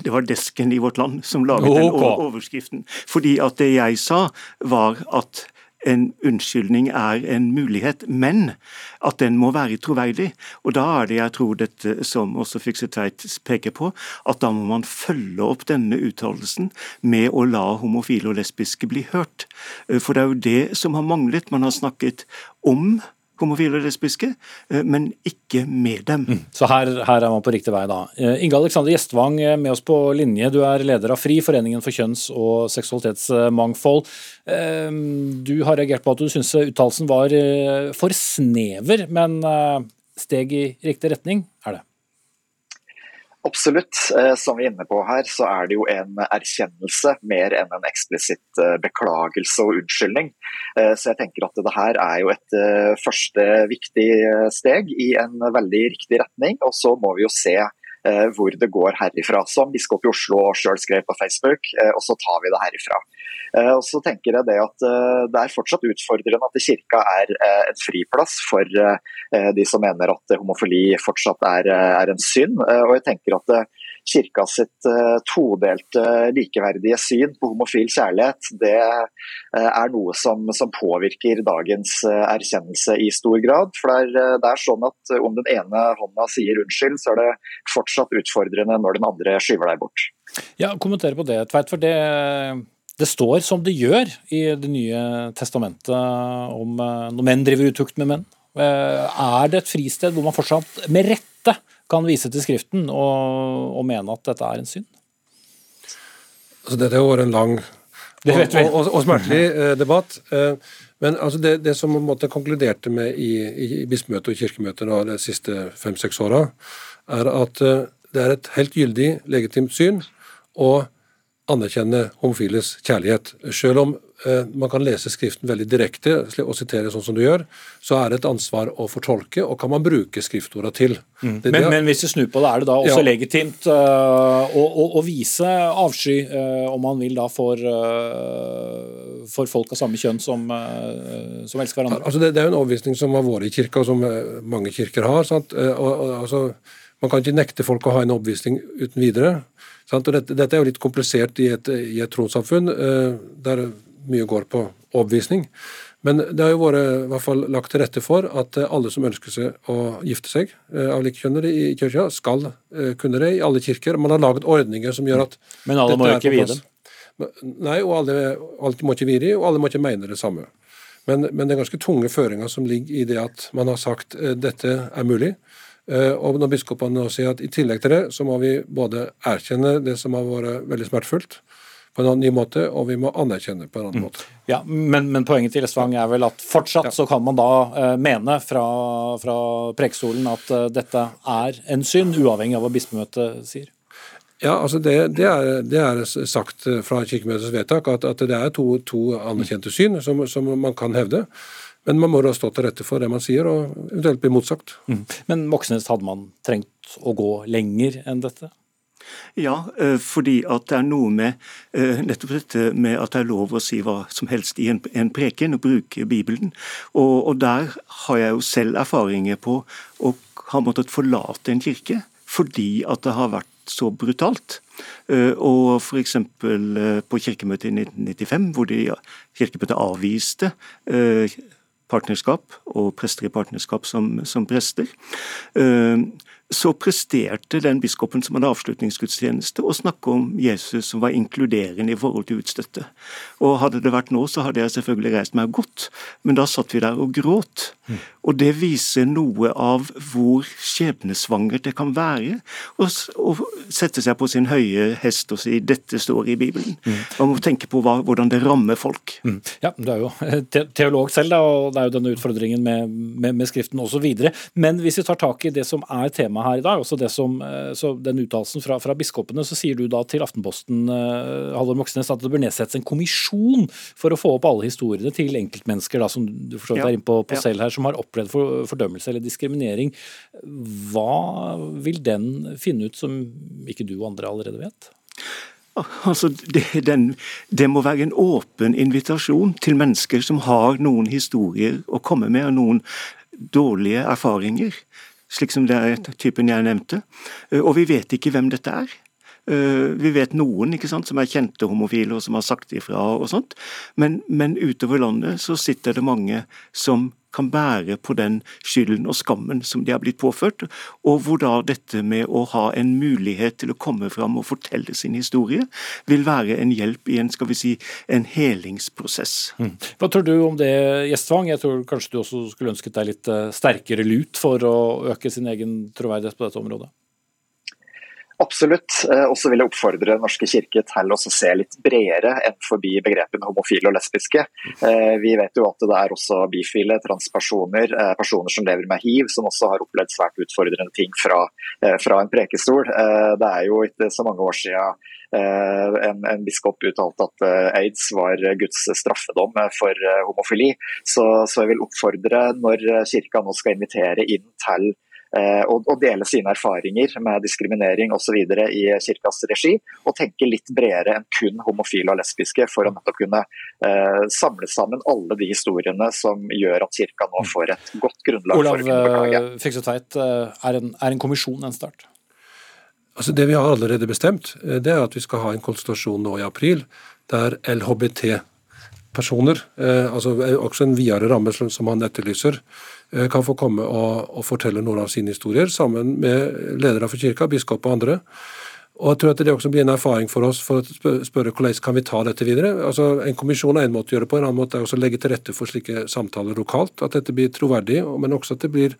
Det var desken i Vårt Land som laget okay. den overskriften. Fordi at det jeg sa, var at en unnskyldning er en mulighet, men at den må være troverdig. Og da er det jeg tror dette som også Fiksetveit peker på, at da må man følge opp denne uttalelsen med å la homofile og lesbiske bli hørt. For det er jo det som har manglet. Man har snakket om homofile og lesbiske, eh, men ikke med dem. Mm. Så her, her, er man på riktig vei, da. Eh, Inge Alexander Gjestvang eh, med oss på linje. Du er leder av FRI, Foreningen for kjønns- og seksualitetsmangfold. Du har reagert på at du syns uttalelsen var for snever, men steg i riktig retning er det? Absolutt. Eh, som vi er inne på her, så er det jo en erkjennelse mer enn en eksplisitt eh, beklagelse og unnskyldning. Eh, så jeg tenker at det her er jo et første viktig steg i en veldig riktig retning. Og så må vi jo se hvor det går herifra. Som biskop i Oslo sjøl skrev på Facebook, og så tar vi det herifra. Eh, og så tenker jeg Det at eh, det er fortsatt utfordrende at kirka er eh, en friplass for de som mener at homofili fortsatt er, er en synd. Og jeg tenker at kirka sitt todelte likeverdige syn på homofil kjærlighet, det er noe som, som påvirker dagens erkjennelse i stor grad. For det er, det er, sånn at om den ene hånda sier unnskyld, så er det fortsatt utfordrende når den andre skyver deg bort. Ja, Kommentere på det, Tveit. for det det står som det gjør i Det nye testamentet om eh, når menn driver utukt med menn. Eh, er det et fristed hvor man fortsatt med rette kan vise til Skriften og, og mene at dette er en synd? Altså, dette har vært en lang og, og, og, smertelig eh, debatt. Eh, men altså det, det, som man konkluderte med i, i bispemøtet og kirkemøtet de siste fem-seks åra, er at eh, det er et helt gyldig, legitimt syn. og anerkjenne homofiles kjærlighet. Selv om eh, man kan lese Skriften veldig direkte og sitere sånn som du gjør, så er det et ansvar å fortolke, og kan man bruke skriftorda til. Mm. Men, men, hvis du snur på det, er det da også ja. legitimt uh, å, å, å, vise avsky, uh, om man vil da, for, uh, for folk av samme kjønn som, som elsker hverandre? Altså det, det, er jo en overbevisning som har vært i kirka, og som mange kirker har. Og, og, altså, man kan ikke nekte folk å ha en overbevisning uten videre. Dette, dette, er jo litt komplisert i et, i et trossamfunn eh, der mye går på overbevisning. Men det har jo vært i hvert fall lagt til rette for at alle som ønsker seg å gifte seg eh, av likekjønnede i kirka, skal eh, kunne det i alle kirker. Man har laget ordninger som gjør at Men alle må jo ikke vie dem? Nei, og alle, alle må ikke vie dem, og alle må ikke mene det samme. Men, men det er ganske tunge føringer som ligger i det at man har sagt dette er mulig. Eh, og når biskopene nå sier at i tillegg til det, så må vi både erkjenne det som har vært veldig smertefullt, på en ny måte, og vi må anerkjenne på en annen mm. måte. Ja, men, men, poenget til Svang er vel at fortsatt ja. så kan man da uh, mene fra, fra prekestolen at uh, dette er en synd, uavhengig av hva bispemøtet sier? Ja, altså det, det, er, det, er, sagt fra Kirkemøtets vedtak at, at det er to, to anerkjente syn som, som man kan hevde. Men man må da stå til rette for det man sier, og eventuelt bli motsagt. Mm. Men Moxnes, hadde man trengt å gå lenger enn dette? Ja, eh, fordi at det er noe med eh, nettopp dette med at det er lov å si hva som helst i en, en preken, og bruke Bibelen. Og, og, der har jeg jo selv erfaringer på å ha måttet forlate en kirke fordi at det har vært så brutalt. Eh, og f.eks. på kirkemøtet i 1995, hvor de, kirkemøtet avviste partnerskap og prester i partnerskap som, som prester. Eh, så presterte den biskopen som hadde avslutningsgudstjeneste, å snakke om Jesus som var inkluderende i forhold til utstøtte. Og Hadde det vært nå, så hadde jeg selvfølgelig reist meg og gått, men da satt vi der og gråt. Mm. Og det viser noe av hvor skjebnesvangert det kan være å, sette seg på sin høye hest og si 'dette står i Bibelen'. Mm. Man må tenke på hva, hvordan det rammer folk. Mm. Ja, du er jo teolog selv, da, og det er jo denne utfordringen med, med, med Skriften osv. Men hvis vi tar tak i det som er temaet her i dag, også det som, eh, så den uttalelsen fra, fra, biskopene, så sier du da til Aftenposten uh, Halvor Moxnes, at det bør nedsettes en kommisjon for å få opp alle historiene til enkeltmennesker da, som du forstår ja. er inne på, på ja. selv her, som har opplevd for, fordømmelse eller diskriminering. Hva vil den finne ut som ikke du og andre allerede vet? Altså, det, den, det, må være en åpen invitasjon til mennesker som har noen historier å komme med, og noen dårlige erfaringer, slik som er typen jeg nevnte. Eh, og vi vet ikke hvem dette er. Eh, vi vet noen ikke sant, som er kjente homofile og som har sagt ifra og sånt, men, men utover landet så sitter det mange som kan bære på den skylden og skammen som de har blitt påført, og hvor da dette med å ha en mulighet til å komme fram og fortelle sin historie, vil være en hjelp i en skal vi si, en helingsprosess. Mm. Hva tror du om det, Gjestvang? Jeg tror kanskje du også skulle ønsket deg litt eh, sterkere lut for å øke sin egen troverdighet på dette området? Absolutt. Eh, og så vil jeg oppfordre Norske kirke til å se litt bredere enn forbi begrepene homofile og lesbiske. Eh, vi vet jo at det er også bifile, transpersoner, eh, personer som lever med hiv, som også har opplevd svært utfordrende ting fra, fra en prekestol. Det er jo ikke så mange år siden en, en biskop uttalte at aids var Guds straffedom for homofili. Så, så jeg vil oppfordre, når kirka nå skal invitere inn til og, og dele sine erfaringer med diskriminering osv. i kirkas regi, og tenke litt bredere enn kun homofile og lesbiske, for å nettopp kunne eh, samle sammen alle de historiene som gjør at kirka nå får et godt grunnlag Olav, for å kunne beklage. Olav eh, Tveit, eh, er, en, er en kommisjon en start? Altså Det vi har allerede bestemt, det er at vi skal ha en konsultasjon nå i april der LHBT personer, eh, altså også en videre ramme som han etterlyser, eh, kan få komme og, og, fortelle noen av sine historier sammen med ledere for kirka, biskop og andre. Og jeg tror at Det også blir en erfaring for oss for å spørre hvordan kan vi ta dette videre. Altså En kommisjon er en måte å gjøre det på, en annen måte er også å legge til rette for slike samtaler lokalt. At dette blir troverdig, men også at det blir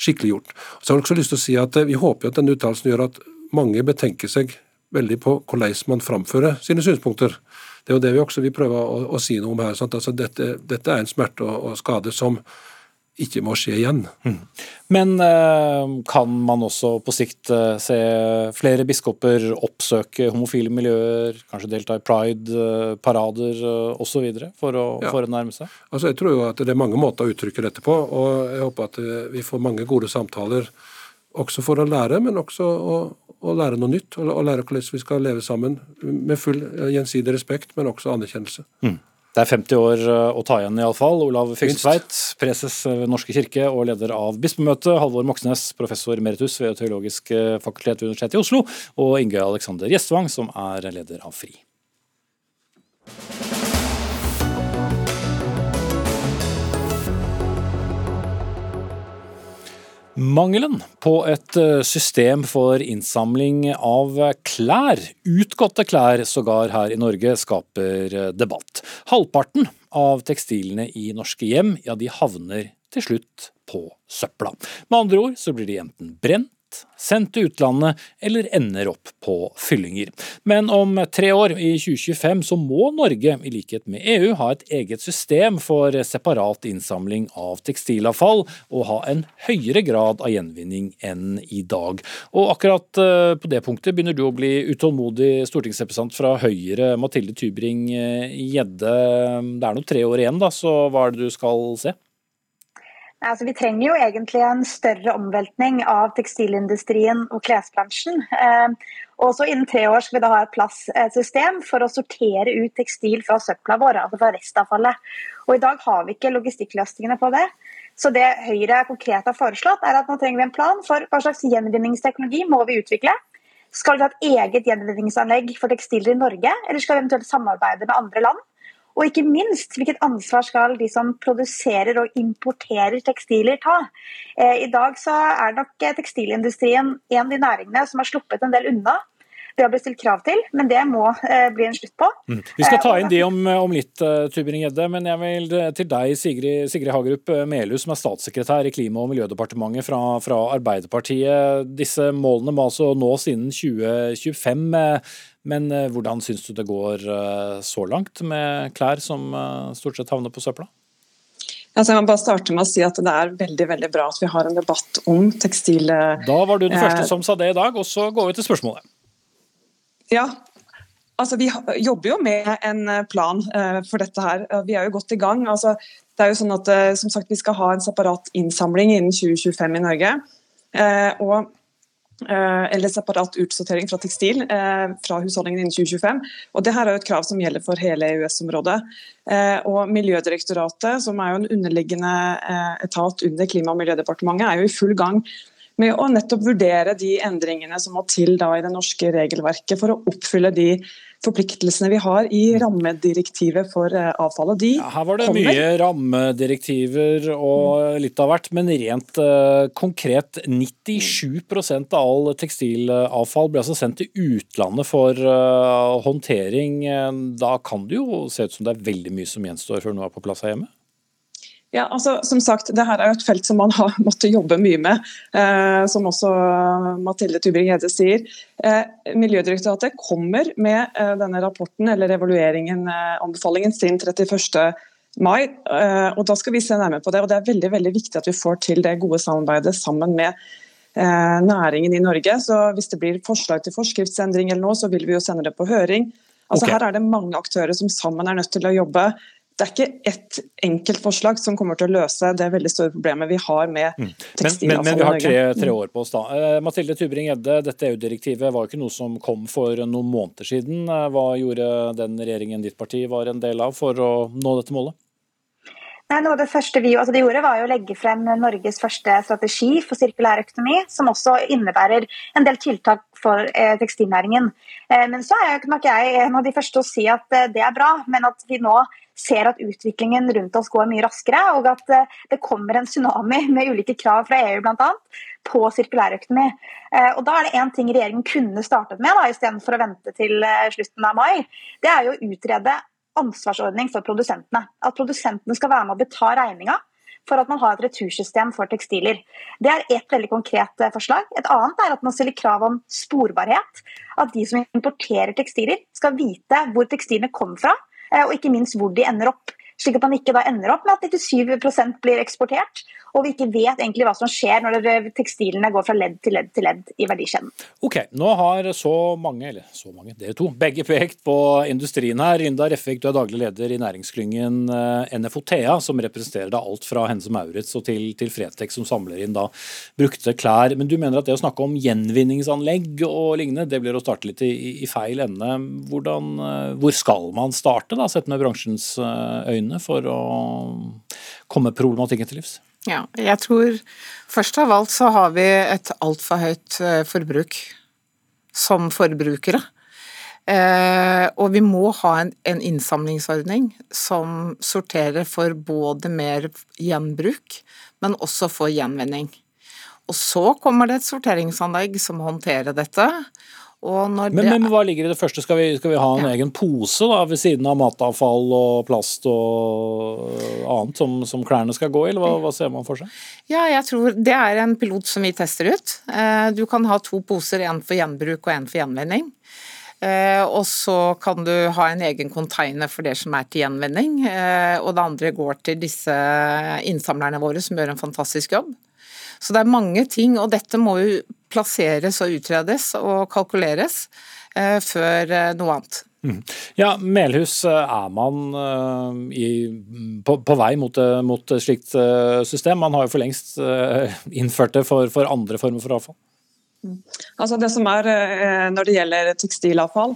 skikkelig gjort. Så har jeg også lyst til å si at eh, Vi håper at denne uttalelsen gjør at mange betenker seg veldig på hvordan man framfører sine synspunkter. Det er jo det vi også vil prøve å, å si noe om her. Altså, dette, dette, er en smerte og, og, skade som ikke må skje igjen. Mm. Men eh, kan man også på sikt eh, se flere biskoper oppsøke homofile miljøer, kanskje delta i pride-parader eh, osv. For, å, ja. for å nærme seg? Altså, jeg tror jo at det er mange måter å uttrykke dette på, og jeg håper at vi får mange gode samtaler også for å lære, men også å, å lære noe nytt. Og, lære hvordan vi skal leve sammen med full gjensidig respekt, men også anerkjennelse. Mm. Det er 50 år eh, å ta igjen, iallfall. Olav Fikstveit, preses ved Norske kirke og leder av Bispemøtet. Halvor Moxnes, professor emeritus ved Teologisk eh, fakultet ved Universitetet i Oslo. Og Inge Alexander Gjestvang, som er leder av FRI. Mangelen på et eh, system for innsamling av klær, utgåtte klær sågar her i Norge, skaper eh, debatt. Halvparten av tekstilene i norske hjem ja, de havner til slutt på søpla. Med andre ord så blir de enten brent sendt til utlandet eller ender opp på fyllinger. Men om tre år, i 2025, så må Norge, i likhet med EU, ha et eget system for separat innsamling av tekstilavfall, og ha en høyere grad av gjenvinning enn i dag. Og akkurat eh, på det punktet begynner du å bli utålmodig stortingsrepresentant fra Høyre, Mathilde Tybring-Gjedde. Det er nå tre år igjen, da, så hva er det du skal se? Altså, vi trenger jo egentlig en større omveltning av tekstilindustrien og klesbransjen. Eh, også innen tre år skal vi da ha et plasssystem for å sortere ut tekstil fra søpla våre, altså fra restavfallet. Og I dag har vi ikke logistikkløsningene på det. Så det Høyre konkret har foreslått, er at nå trenger vi en plan for hva slags gjenvinningsteknologi må vi utvikle. Skal vi ha et eget gjenvinningsanlegg for tekstiler i Norge, eller skal vi eventuelt samarbeide med andre land? Og ikke minst, hvilket ansvar skal de som produserer og importerer tekstiler ta? I dag så er nok tekstilindustrien en av de næringene som har sluppet en del unna det har blitt stilt krav til, men det må eh, bli en slutt på. Mm. Vi skal ta inn de om, om litt, uh, Tubring-Gjedde, men jeg vil eh, til deg, Sigrid, Sigrid Hagerup Melhus, som er statssekretær i Klima- og miljødepartementet fra, fra, Arbeiderpartiet. Disse målene må altså nås innen 2025. Men hvordan syns du det går så langt med klær som stort sett havner på søpla? Altså, jeg kan bare starte med å si at Det er veldig veldig bra at vi har en debatt om tekstil... Da var du den første som sa det i dag, og så går vi til spørsmålet. Ja, altså vi jobber jo med en eh, plan eh, for dette her. Vi er jo godt i gang. Altså, det er jo sånn at eh, som sagt, Vi skal ha en separat innsamling innen 2025 i Norge. og eller separat utsortering fra tekstil fra husholdningen innen 2025. Og det her er jo et krav som gjelder for hele EØS-området. og Miljødirektoratet, som er jo en underliggende etat under Klima- og miljødepartementet, er jo i full gang med å nettopp vurdere de endringene som må til da i det norske regelverket for å oppfylle de forpliktelsene vi har i rammedirektivet for avfallet. avfall. De ja, her var det kommer. mye rammedirektiver og litt av hvert, men rent uh, konkret 97% av all tekstilavfall blir altså sendt til utlandet for uh, håndtering. Da kan det jo se ut som det er veldig mye som gjenstår før noe er på plass her hjemme? Ja, altså, som sagt, det her er jo et felt som man har måttet jobbe mye med, eh, som også Mathilde Tubring-Gjedde sier. Eh, Miljødirektoratet kommer med eh, denne rapporten eller evalueringen, eh, anbefalingen sin 31. mai. Eh, og Da skal vi se nærmere på det. og Det er veldig veldig viktig at vi får til det gode samarbeidet sammen med eh, næringen i Norge. Så Hvis det blir forslag til forskriftsendring eller noe, så vil vi jo sende det på høring. Altså okay. Her er det mange aktører som sammen er nødt til å jobbe det er ikke ett enkelt forslag som kommer til å løse det veldig store problemet vi har med mm. tekstilavfall men, men, men, vi har tre, tre, år på oss da. Uh, Mathilde Tubring-Gjedde, dette EU-direktivet var jo ikke noe som kom for noen måneder siden. Uh, hva gjorde den regjeringen ditt parti var en del av for å nå dette målet? Nei, noe av Det første vi altså, de gjorde var jo å legge frem Norges første strategi for sirkulær økonomi, som også innebærer en del tiltak for eh, tekstilnæringen. Eh, men så er nok jeg en av de første å si at eh, det er bra, men at vi nå ser at utviklingen rundt oss går mye raskere, og at eh, det kommer en tsunami med ulike krav fra EU bl.a. på sirkulærøkonomi. Eh, og da er det én ting regjeringen kunne startet med, da, istedenfor å vente til eh, slutten av mai. Det er jo å utrede ansvarsordning for produsentene. At produsentene skal være med å betale regninga for at man har et retursystem for tekstiler. Det er ett veldig konkret forslag. Et annet er at man stiller krav om sporbarhet. At de som importerer tekstiler skal vite hvor tekstilene kommer fra, og ikke minst hvor de ender opp. Slik at man ikke ender opp med at 97% blir eksportert, og vi ikke vet egentlig hva som skjer når tekstilene går fra ledd til ledd til ledd i verdikjeden. Ok, Nå har så mange, eller så mange, dere to, begge pekt på industrien her. Rinda Reffik, du er daglig leder i næringsklyngen eh, NFOTEA, som representerer da alt fra Hense Maurits og til, til Fretex, som samler inn da brukte klær. Men du mener at det å snakke om gjenvinningsanlegg og lignende, det blir å starte litt i, i feil ende. Hvordan, eh, hvor skal man starte, da, sett med bransjens eh, øyne, for å komme problematikken til livs? Ja, jeg tror først av alt så har vi et altfor høyt eh, forbruk som forbrukere. Eh, og vi må ha en, en, innsamlingsordning som sorterer for både mer gjenbruk, men også for gjenvinning. Og så kommer det et sorteringsanlegg som håndterer dette. Men, det... men, hva ligger i det første? Skal vi, skal vi ha en ja. egen pose da, ved siden av matavfall og plast og annet som, som klærne skal gå i, eller hva, hva, ser man for seg? Ja, jeg tror Det er en pilot som vi tester ut. Eh, du kan ha to poser, en for gjenbruk og en for gjenvinning. Eh, og så kan du ha en egen container for det som er til gjenvinning. Eh, og det andre går til disse innsamlerne våre som gjør en fantastisk jobb. Så det er mange ting, og dette må jo plasseres og utredes og kalkuleres eh, før eh, noe annet. Mm. Ja, Melhus, eh, er man i, på, på, vei mot, mot, et slikt system? Man har jo for lengst innført det for, for andre former for avfall. Mm. Altså det som er Når det gjelder tekstilavfall,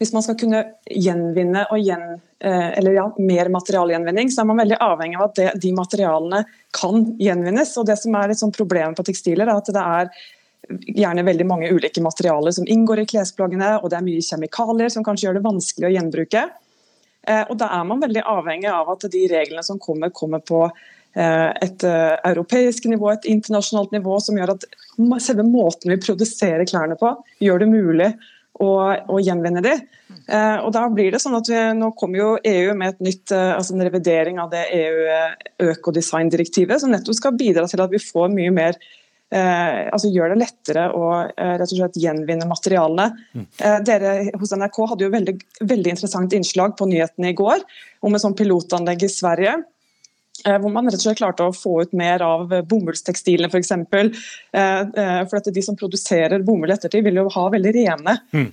hvis man skal kunne gjenvinne og gjen, eh, eller ja, mer materialgjenvinning, så er man veldig avhengig av at det, de materialene kan gjenvinnes. og Det som er et sånt problem på tekstiler, er at det er gjerne veldig mange ulike materialer som inngår i klesplaggene, og det er mye kjemikalier som kanskje gjør det vanskelig å gjenbruke. Eh, og Da er man veldig avhengig av at de reglene som kommer, kommer på eh, et europeisk nivå, et internasjonalt nivå, som gjør at selve måten vi produserer klærne på, gjør det mulig å, å gjenvinne de. Eh, og da blir det sånn at vi, Nå kommer jo EU med et nytt, eh, altså en revidering av det EU økodesigndirektivet, som nettopp skal bidra til at vi får mye mer Eh, altså gjør det lettere å eh, rett og slett gjenvinne materialene. Mm. Eh, dere hos NRK hadde jo veldig, veldig interessant innslag på nyhetene i går om et sånt pilotanlegg i Sverige Eh, hvor man rett og slett klarte å få ut mer av bomullstekstilene f.eks. For, eh, eh, for at de som produserer bomull ettertid, vil jo ha veldig rene mm.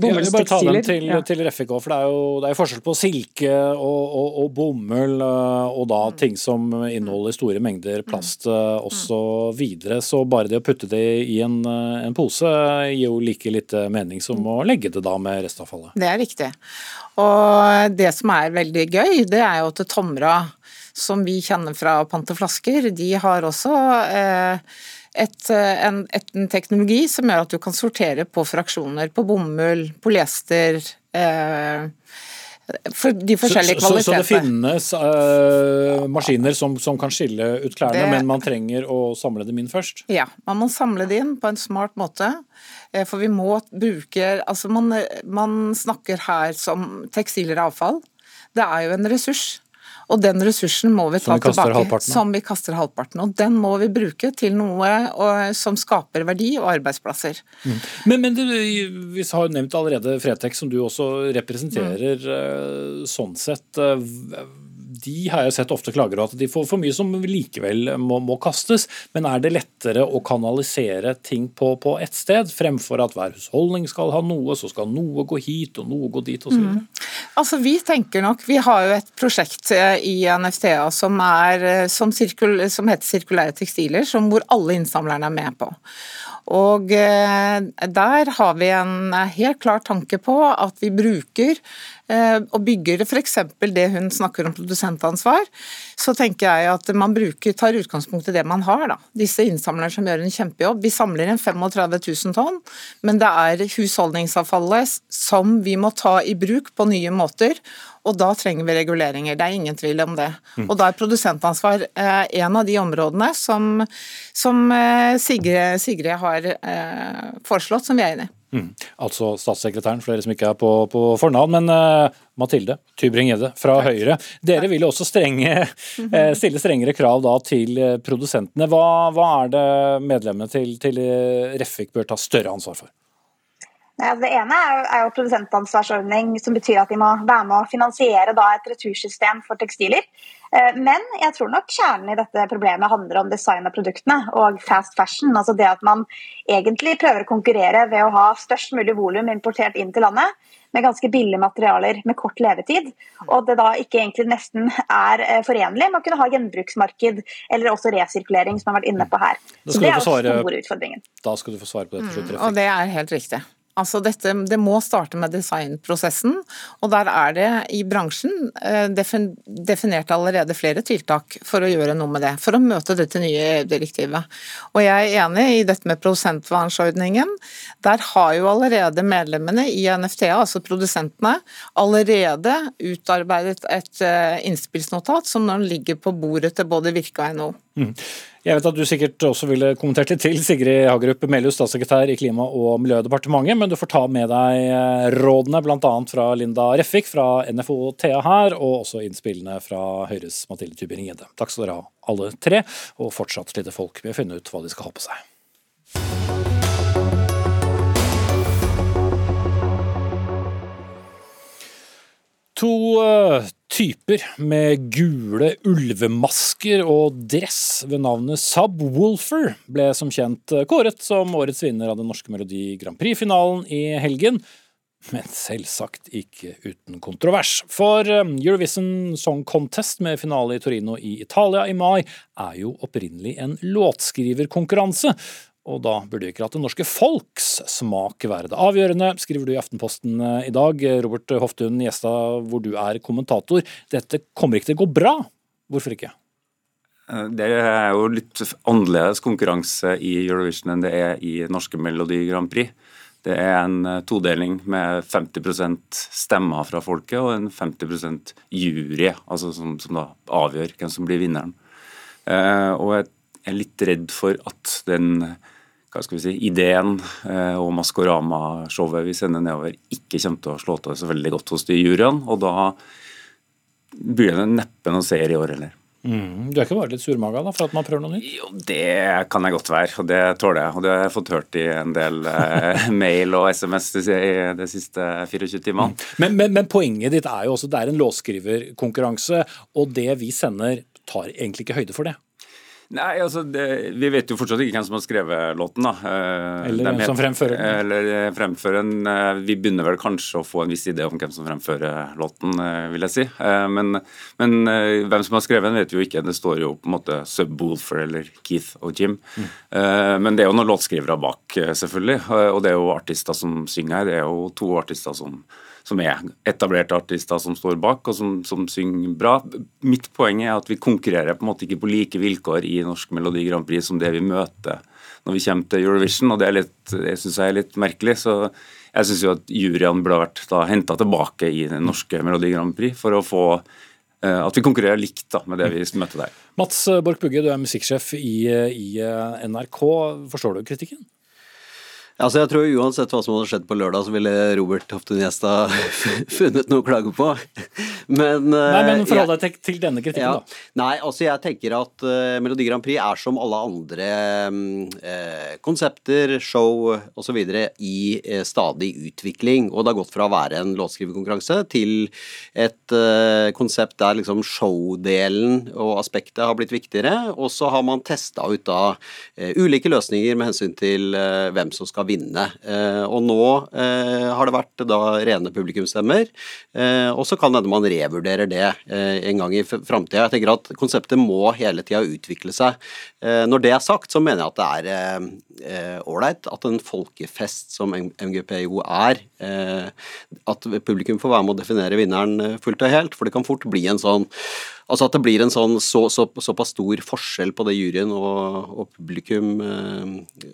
bomullstekstiler. Til, ja. til Refik for det er, jo, det er forskjell på silke og, og, og, bomull, og da mm. ting som inneholder store mengder plast mm. osv. videre, så bare det å putte det i en, en pose gir jo like lite mening som å legge det da med restavfallet. Det er riktig. Og det som er veldig gøy, det er jo at Tomra, som vi kjenner fra panteflasker, de har også eh, et, en, et, en, teknologi som gjør at du kan sortere på fraksjoner på bomull, polyester eh, for de forskjellige så, så, så, det finnes uh, maskiner som, som, kan skille ut klærne, det, men man trenger å samle dem inn først? Ja, man må samle det inn på en smart måte. Eh, for vi må bruke Altså, man, man snakker her som tekstiler avfall. Det er jo en ressurs. Og den ressursen må vi ta vi tilbake, som vi kaster halvparten. Og den må vi bruke til noe og, som skaper verdi og arbeidsplasser. Mm. Men, men du, vi har jo nevnt allerede Fretex, som du også representerer. Mm. Sånn sett, eh, de har jeg sett ofte klager over at de får for mye som likevel må, må, kastes. Men er det lettere å kanalisere ting på, på ett sted, fremfor at hver husholdning skal ha noe, så skal noe gå hit og noe gå dit osv.? Mm. Altså, vi tenker nok, vi har jo et prosjekt eh, i NFTA som, er, eh, som, sirkul, som heter Sirkulære tekstiler, som hvor alle innsamlerne er med på. Og eh, der har vi en helt klar tanke på at vi bruker Eh, og bygger f.eks. det hun snakker om produsentansvar, så tenker jeg at man bruker, tar utgangspunkt i det man har. Da. Disse innsamlerne som gjør en kjempejobb. Vi samler inn 35 000 tonn, men det er husholdningsavfallet som vi må ta i bruk på nye måter. Og da trenger vi reguleringer, det er ingen tvil om det. Og da er produsentansvar eh, en av de områdene som, som eh, Sigrid, Sigrid, har eh, foreslått, som vi er enig i. Mm. Altså statssekretæren, for dere som ikke er på, på fornavn. Men uh, Mathilde Tybring-Gjedde fra Takk. Høyre. Dere vil jo også strenge, uh, stille strengere krav da, til produsentene. Hva, hva, er det medlemmene til, til Refik bør ta større ansvar for? Det ene er jo produsentansvarsordning, som betyr at de må være med å finansiere et retursystem for tekstiler. Eh, men jeg tror nok kjernen i dette problemet handler om design av produktene og fast fashion. Altså det at man egentlig prøver å konkurrere ved å ha størst mulig volum importert inn til landet med ganske billige materialer med kort levetid. Og det da ikke egentlig nesten er eh, forenlig med å kunne ha gjenbruksmarked eller også resirkulering, som jeg har vært inne på her. Så det er jo store utfordringen. Da skal du få svare på det til slutt. Mm, og det er helt riktig. Altså dette, det må starte med designprosessen, og der er det i bransjen eh, definert allerede flere tiltak for å gjøre noe med det, for å møte dette nye EU-direktivet. Og jeg er enig i dette med prosentvernsordningen. Der har jo allerede medlemmene i NFTA, altså produsentene, allerede utarbeidet et eh, innspillsnotat som nå ligger på bordet til både Virke og NHO. Mm. Jeg vet at du sikkert også ville kommentert det til, Sigrid Hagerup Melhus, statssekretær i Klima- og miljødepartementet, men du får ta med deg eh, rådene bl.a. fra Linda Reffik fra NFO Thea her, og også innspillene fra Høyres Mathilde Tybring-Gjedde. Takk skal dere ha, alle tre, og fortsatt sliter folk med å finne ut hva de skal ha på seg. To uh, typer med gule ulvemasker og dress ved navnet Subwoolfer ble som kjent kåret som årets vinner av den norske Melodi Grand Prix-finalen i helgen. Men selvsagt ikke uten kontrovers. For eh, Eurovision Song Contest med finale i Torino i Italia i mai er jo opprinnelig en låtskriverkonkurranse. Og da burde ikke at det norske folks smak være det avgjørende, skriver du i Aftenposten eh, i dag. Robert Hoftun Gjestad, hvor du er kommentator. Dette kommer ikke til å gå bra. Hvorfor ikke? Eh, det er jo litt annerledes konkurranse i Eurovision enn det er i norske Melodi Grand Prix. Det er en eh, todeling med 50% stemmer fra folket og en 50% jury, altså som, som, da avgjør hvem som blir vinneren. og og jeg er litt redd for at den hva skal vi si, ideen eh, og Maskorama-showet vi sender nedover, ikke kommer til å slå til så veldig godt hos de juryene. Og da blir det neppe noen seier i år heller. Mm. Du er ikke bare litt surmaga da, for at man prøver noe nytt? Jo, det kan jeg godt være, og det tåler jeg. Og det har jeg fått hørt i en del eh, mail og SMS de, de siste 24 timene. Mm. Men, men, men, poenget ditt er jo også det er en låtskriverkonkurranse, og det vi sender tar egentlig ikke høyde for det. Nei, altså, det, Vi vet jo fortsatt ikke hvem som har skrevet låten. da. Eh, eller hvem som fremfører den. Eller eh, fremfører den. Eh, vi begynner vel kanskje å få en viss idé om hvem som fremfører låten, vil jeg si. Men, men hvem som har skrevet den, vet vi jo ikke. Det står jo på en måte Sub Woolfer eller Keith og Jim. Mm. Men det er jo noen låtskrivere bak, selvfølgelig. Og det er jo artister som synger her. Det er jo to artister som som er etablerte artister som står bak, og som, som, synger bra. Mitt poeng er at vi konkurrerer på en måte ikke på like vilkår i Norsk Melodi Grand Prix som det vi møter når vi kommer til Eurovision, og det, er litt, jeg syns jeg er litt merkelig. så jeg syns jo at juryene burde vært henta tilbake i den norske Melodi Grand Prix for å få uh, at vi konkurrerer likt da, med det vi møter der. Mats Borch Bugge, du er musikksjef i, i NRK. Forstår du kritikken? Altså, jeg tror Uansett hva som hadde skjedd på lørdag, så ville Robert Hoftun Gjesta funnet noe å klage på. Men, Nei, men eh, forhold deg til, til, denne kritikken, ja. da. Nei, altså jeg tenker at uh, Melodi Grand Prix er som alle andre uh, konsepter, show osv. i uh, stadig utvikling. Og det har gått fra å være en låtskriverkonkurranse til et uh, konsept der liksom showdelen og aspektet har blitt viktigere. Og så har man testa ut da ulike løsninger med hensyn til hvem som skal vinne. Eh, og nå eh, har det vært da rene publikumsstemmer, eh, og så kan hende man revurderer det en gang i framtida. Jeg tenker at konseptet må hele tida utvikle seg. Når det er sagt, så mener jeg at det er ålreit at en folkefest som MGP-jo er, at publikum får være med å definere vinneren fullt og helt. For det kan fort bli en sånn Altså at det blir en sånn så, så, såpass stor forskjell på det juryen og, og publikum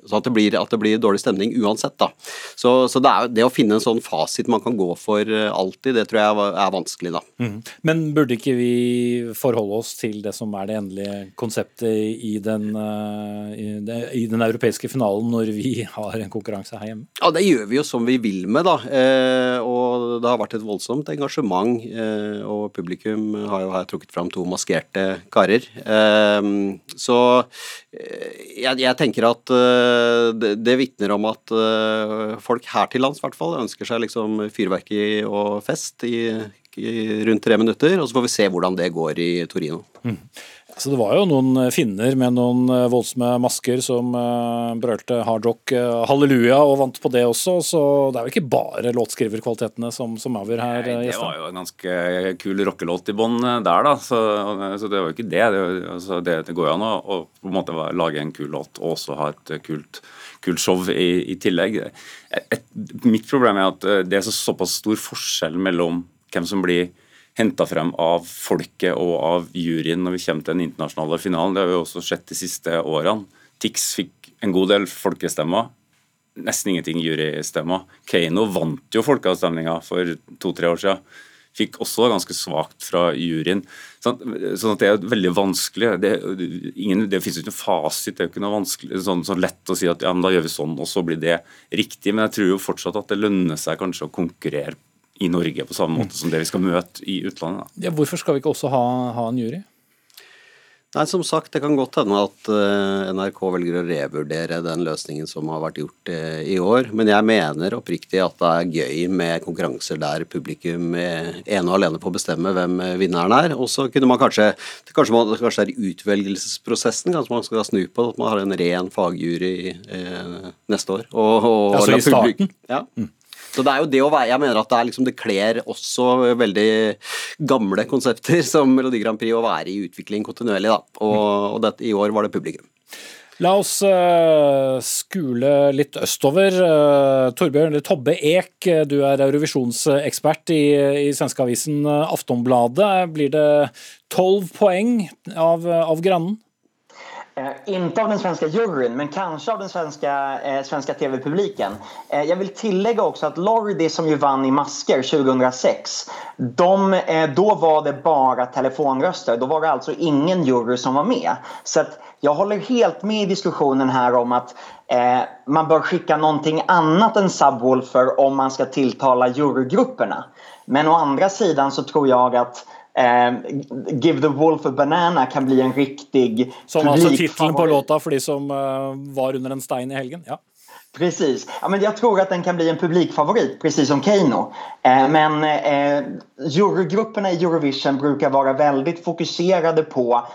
så at det, blir, at det blir dårlig stemning uansett. da. Så, så det, er, det, å finne en sånn fasit man kan gå for eh, alltid, det tror jeg er vanskelig, da. Mm. Men burde ikke vi forholde oss til det som er det endelige konseptet i den, eh, i, den europeiske finalen når vi har en konkurranse her hjemme? Ja, det gjør vi jo som vi vil med, da. Eh, og det har vært et voldsomt engasjement. Eh, og publikum har jo her trukket fram to maskerte karer. Eh, så eh, jeg, tenker at det, det vitner om at uh, folk her til lands hvert fall ønsker seg liksom fyrverkeri og fest i, i, rundt tre minutter. Og så får vi se hvordan det går i Torino. Mm. Så Det var jo noen finner med noen eh, voldsomme masker som uh, brølte hard rock halleluja og vant på det også. Så det er jo ikke bare låtskriverkvalitetene som, som avgjør her. Nei, det var jo en ganske kul rockelåt i bånn der, da. Så, så, det var jo ikke det. Det, altså, det, det går jo an å, å, på en måte lage en kul låt og også ha et kult kult show i, i tillegg. Et, et, mitt problem er at eh, det er så, såpass stor forskjell mellom hvem som blir henta frem av folket og av juryen når vi kommer til den internasjonale finalen. Det har vi også sett de siste årene. Tix fikk en god del folkestemmer. Nesten ingenting jurystemmer. Keiino vant jo folkeavstemninga for to-tre år siden fikk også ganske svakt fra juryen. Sånn, at det er veldig vanskelig. Det, ingen, det finnes ikke noen fasit. Det er jo ikke noe vanskelig, sånn, sånn lett å si at ja, da gjør vi sånn, og så blir det riktig. Men jeg tror jo fortsatt at det lønner seg kanskje å konkurrere i Norge på samme måte som det vi skal møte i utlandet. Ja, hvorfor skal vi ikke også ha, ha en jury? Nei, som sagt, det kan godt hende at uh, NRK velger å revurdere den løsningen som har vært gjort uh, i år. Men jeg mener oppriktig at det er gøy med konkurranser der publikum er ene og alene får bestemme hvem vinneren er. Og så kunne man kanskje Kanskje, man, kanskje det er utvelgelsesprosessen kanskje man skal snu på at man har en ren fagjury neste år. Og, og, altså i starten? Ja. Mm. Så det er jo det å være Jeg mener at det, er liksom, det kler også veldig gamle konsepter som Melodi Grand Prix å være i utvikling kontinuerlig, da. Og, og det, i år var det publikum. La oss uh, skule litt østover. Torbjørn eller Tobbe Ek, du er eurovisjonsekspert i, i svenske avisen Aftonbladet. Blir det tolv poeng av, av Grannen? Eh, inte av den svenska juryn, men kanske av den svenska, eh, svenska tv-publiken. Eh, jag vill tillägga också att Lordi som ju vann i masker 2006, de, eh, då var det bara telefonröster. Då var det alltså ingen jury som var med. Så att jag håller helt med i diskussionen här om att eh, man bör skicka någonting annat än subwoofer om man ska tilltala jurygrupperna. Men å andra sidan så tror jag att Give the Wolf a Banana kan bli en riktig Som altså tittelen på låta for de som uh, var under en stein i helgen? Ja. Precis. Ja, men jag tror att den kan bli en publikfavorit, precis som Keino. Eh, men eh, jurygrupperna i Eurovision brukar vara väldigt fokuserade på Eh,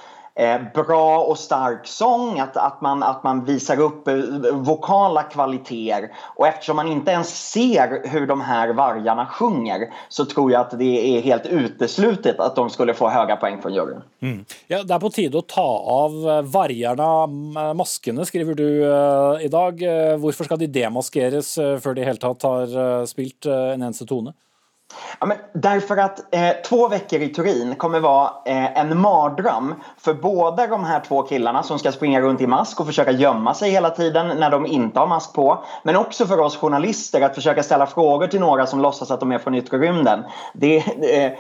bra och stark sång, att, att, man, att man visar upp eh, vokala kvaliteter. Och eftersom man inte ens ser hur de här vargarna sjunger så tror jag att det är helt uteslutet att de skulle få höga poäng från juryn. Mm. Ja, det är på tide att ta av eh, vargarna maskene, skriver du i dag. Varför ska de demaskeres før de helt har spilt en eneste tone? Ja, men därför att eh, två veckor i Turin kommer vara eh, en mardröm för båda de här två killarna som ska springa runt i mask och försöka gömma sig hela tiden när de inte har mask på. Men också för oss journalister att försöka ställa frågor till några som låtsas att de är från yttre rymden. Det, eh,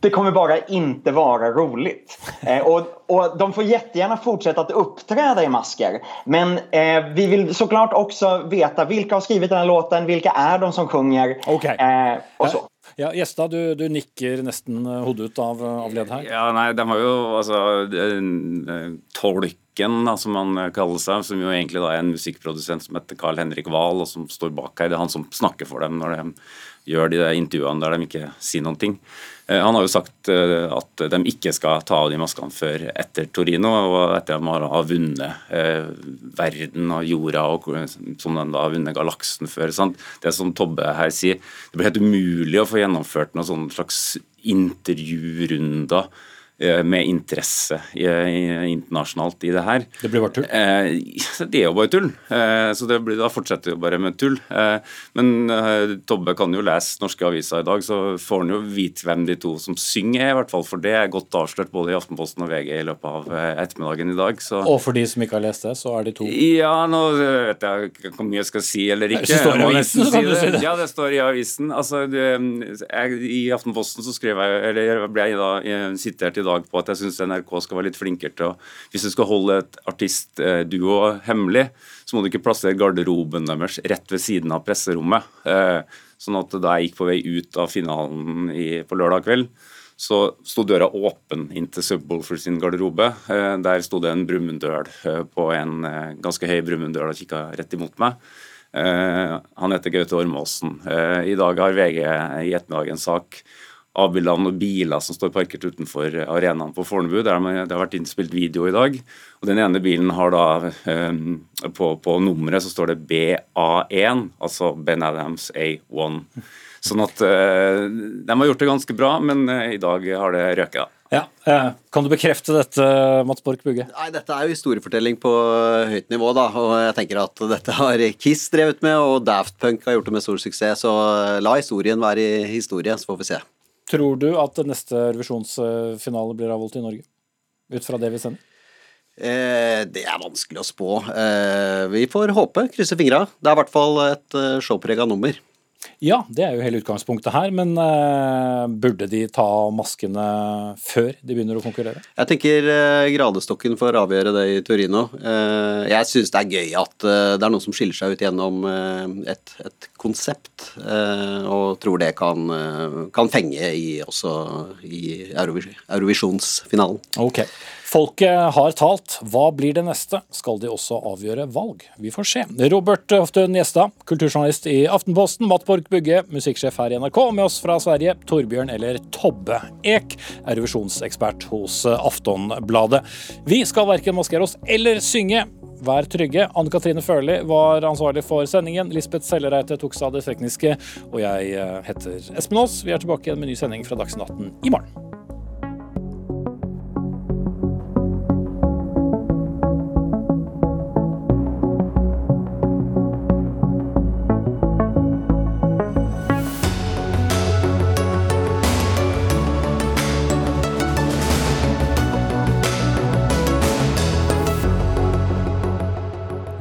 det kommer bara inte vara roligt. Eh, och, och de får jättegärna fortsätta att uppträda i masker. Men eh, vi vill såklart också veta vilka har skrivit den här låten, vilka är de som sjunger okay. eh, och så. Ja, Gjesta, du, du, nikker nesten hodet ut av, av ledd her. Ja, nei, de har jo altså Tolken, da, som han kaller seg, som jo egentlig da er en musikkprodusent som heter Carl Henrik Wahl, og som står bak her. Det er han som snakker for dem når de gjør de intervjuene der de ikke sier noen ting. Eh, han har jo sagt eh, at de ikke skal ta av de maskene før etter Torino, og etter at de har vunnet eh, verden og jorda, og som de da har vunnet galaksen før. Sant? Det som Tobbe her sier, det blir helt umulig å få gjennomført noen sånn slags intervjurunder med interesse internasjonalt i det her. Det blir bare tull? Eh, det er jo bare tull. Eh, så det blir, da fortsetter det bare med tull. Eh, men eh, Tobbe kan jo lese norske aviser i dag, så får han jo vite hvem de to som synger er, i hvert fall. For det er godt avslørt både i Aftenposten og VG i løpet av eh, ettermiddagen i dag. Så. Og for de som ikke har lest det, så er de to Ja, nå vet jeg ikke hvor mye jeg skal si eller ikke. Det står i avisen, så kan du si det. Ja, det står i avisen. Altså, jeg, I Aftenposten så skrev jeg, eller ble jeg da sitert i dag dag på at jeg syns NRK skal være litt flinkere til å Hvis du skal holde et artistduo hemmelig, så må du ikke plassere garderoben deres rett ved siden av presserommet. Eh, sånn at da jeg gikk på vei ut av finalen på lørdag kveld, så sto døra åpen inn til Subwoolfer sin garderobe. Eh, der sto det en Brumunddøl eh, på en ganske høy Brumunddøl og kikka rett imot meg. Han heter Gaute Ormåsen. I dag har VG i ettermiddag en sak avbilda og biler som står parkert utenfor arenaen på Fornebu. Der det har vært innspilt video i dag. Og Den ene bilen har da eh, på, på, nummeret så står det BA1, altså Ben Adams A1. Sånn at eh, de har gjort det ganske bra, men eh, i dag har det røket. da. Ja, Kan du bekrefte dette, Mats Borch Bugge? Nei, Dette er jo historiefortelling på høyt nivå. da, og jeg tenker at Dette har Kiss drevet med, og Daft Punk har gjort det med stor suksess. Så la historien være i historie, så får vi se. Tror du at neste revisjonsfinale blir avholdt i Norge? Ut fra det vi sender? Eh, det er vanskelig å spå. Eh, vi får håpe, krysse fingra. Det er i hvert fall et uh, showprega nummer. Ja, det er jo hele utgangspunktet her, men uh, burde de ta maskene før de begynner å konkurrere? Jeg tenker uh, gradestokken får avgjøre det i Torino. Uh, jeg syns det er gøy at det er noen som skiller seg ut gjennom et, et, konsept, og tror det kan, kan fenge i, også i Eurovisjonsfinalen. Okay. Folket har talt. Hva blir det neste? Skal de også avgjøre valg? Vi får se. Robert Hoftun Gjestad, kulturjournalist i Aftenposten. Matt Borch Bugge, musikksjef her i NRK. Med oss fra Sverige, Torbjørn eller Tobbe Ek, eurovisjonsekspert hos Aftonbladet. Vi skal verken maskere oss eller synge. Vær trygge. Anne Katrine Førli var ansvarlig for sendingen. Lisbeth Sellereite tok seg av det tekniske. Og jeg eh, heter Espen Aas. Vi er tilbake igjen med ny sending fra Dagsnytt 18 i morgen.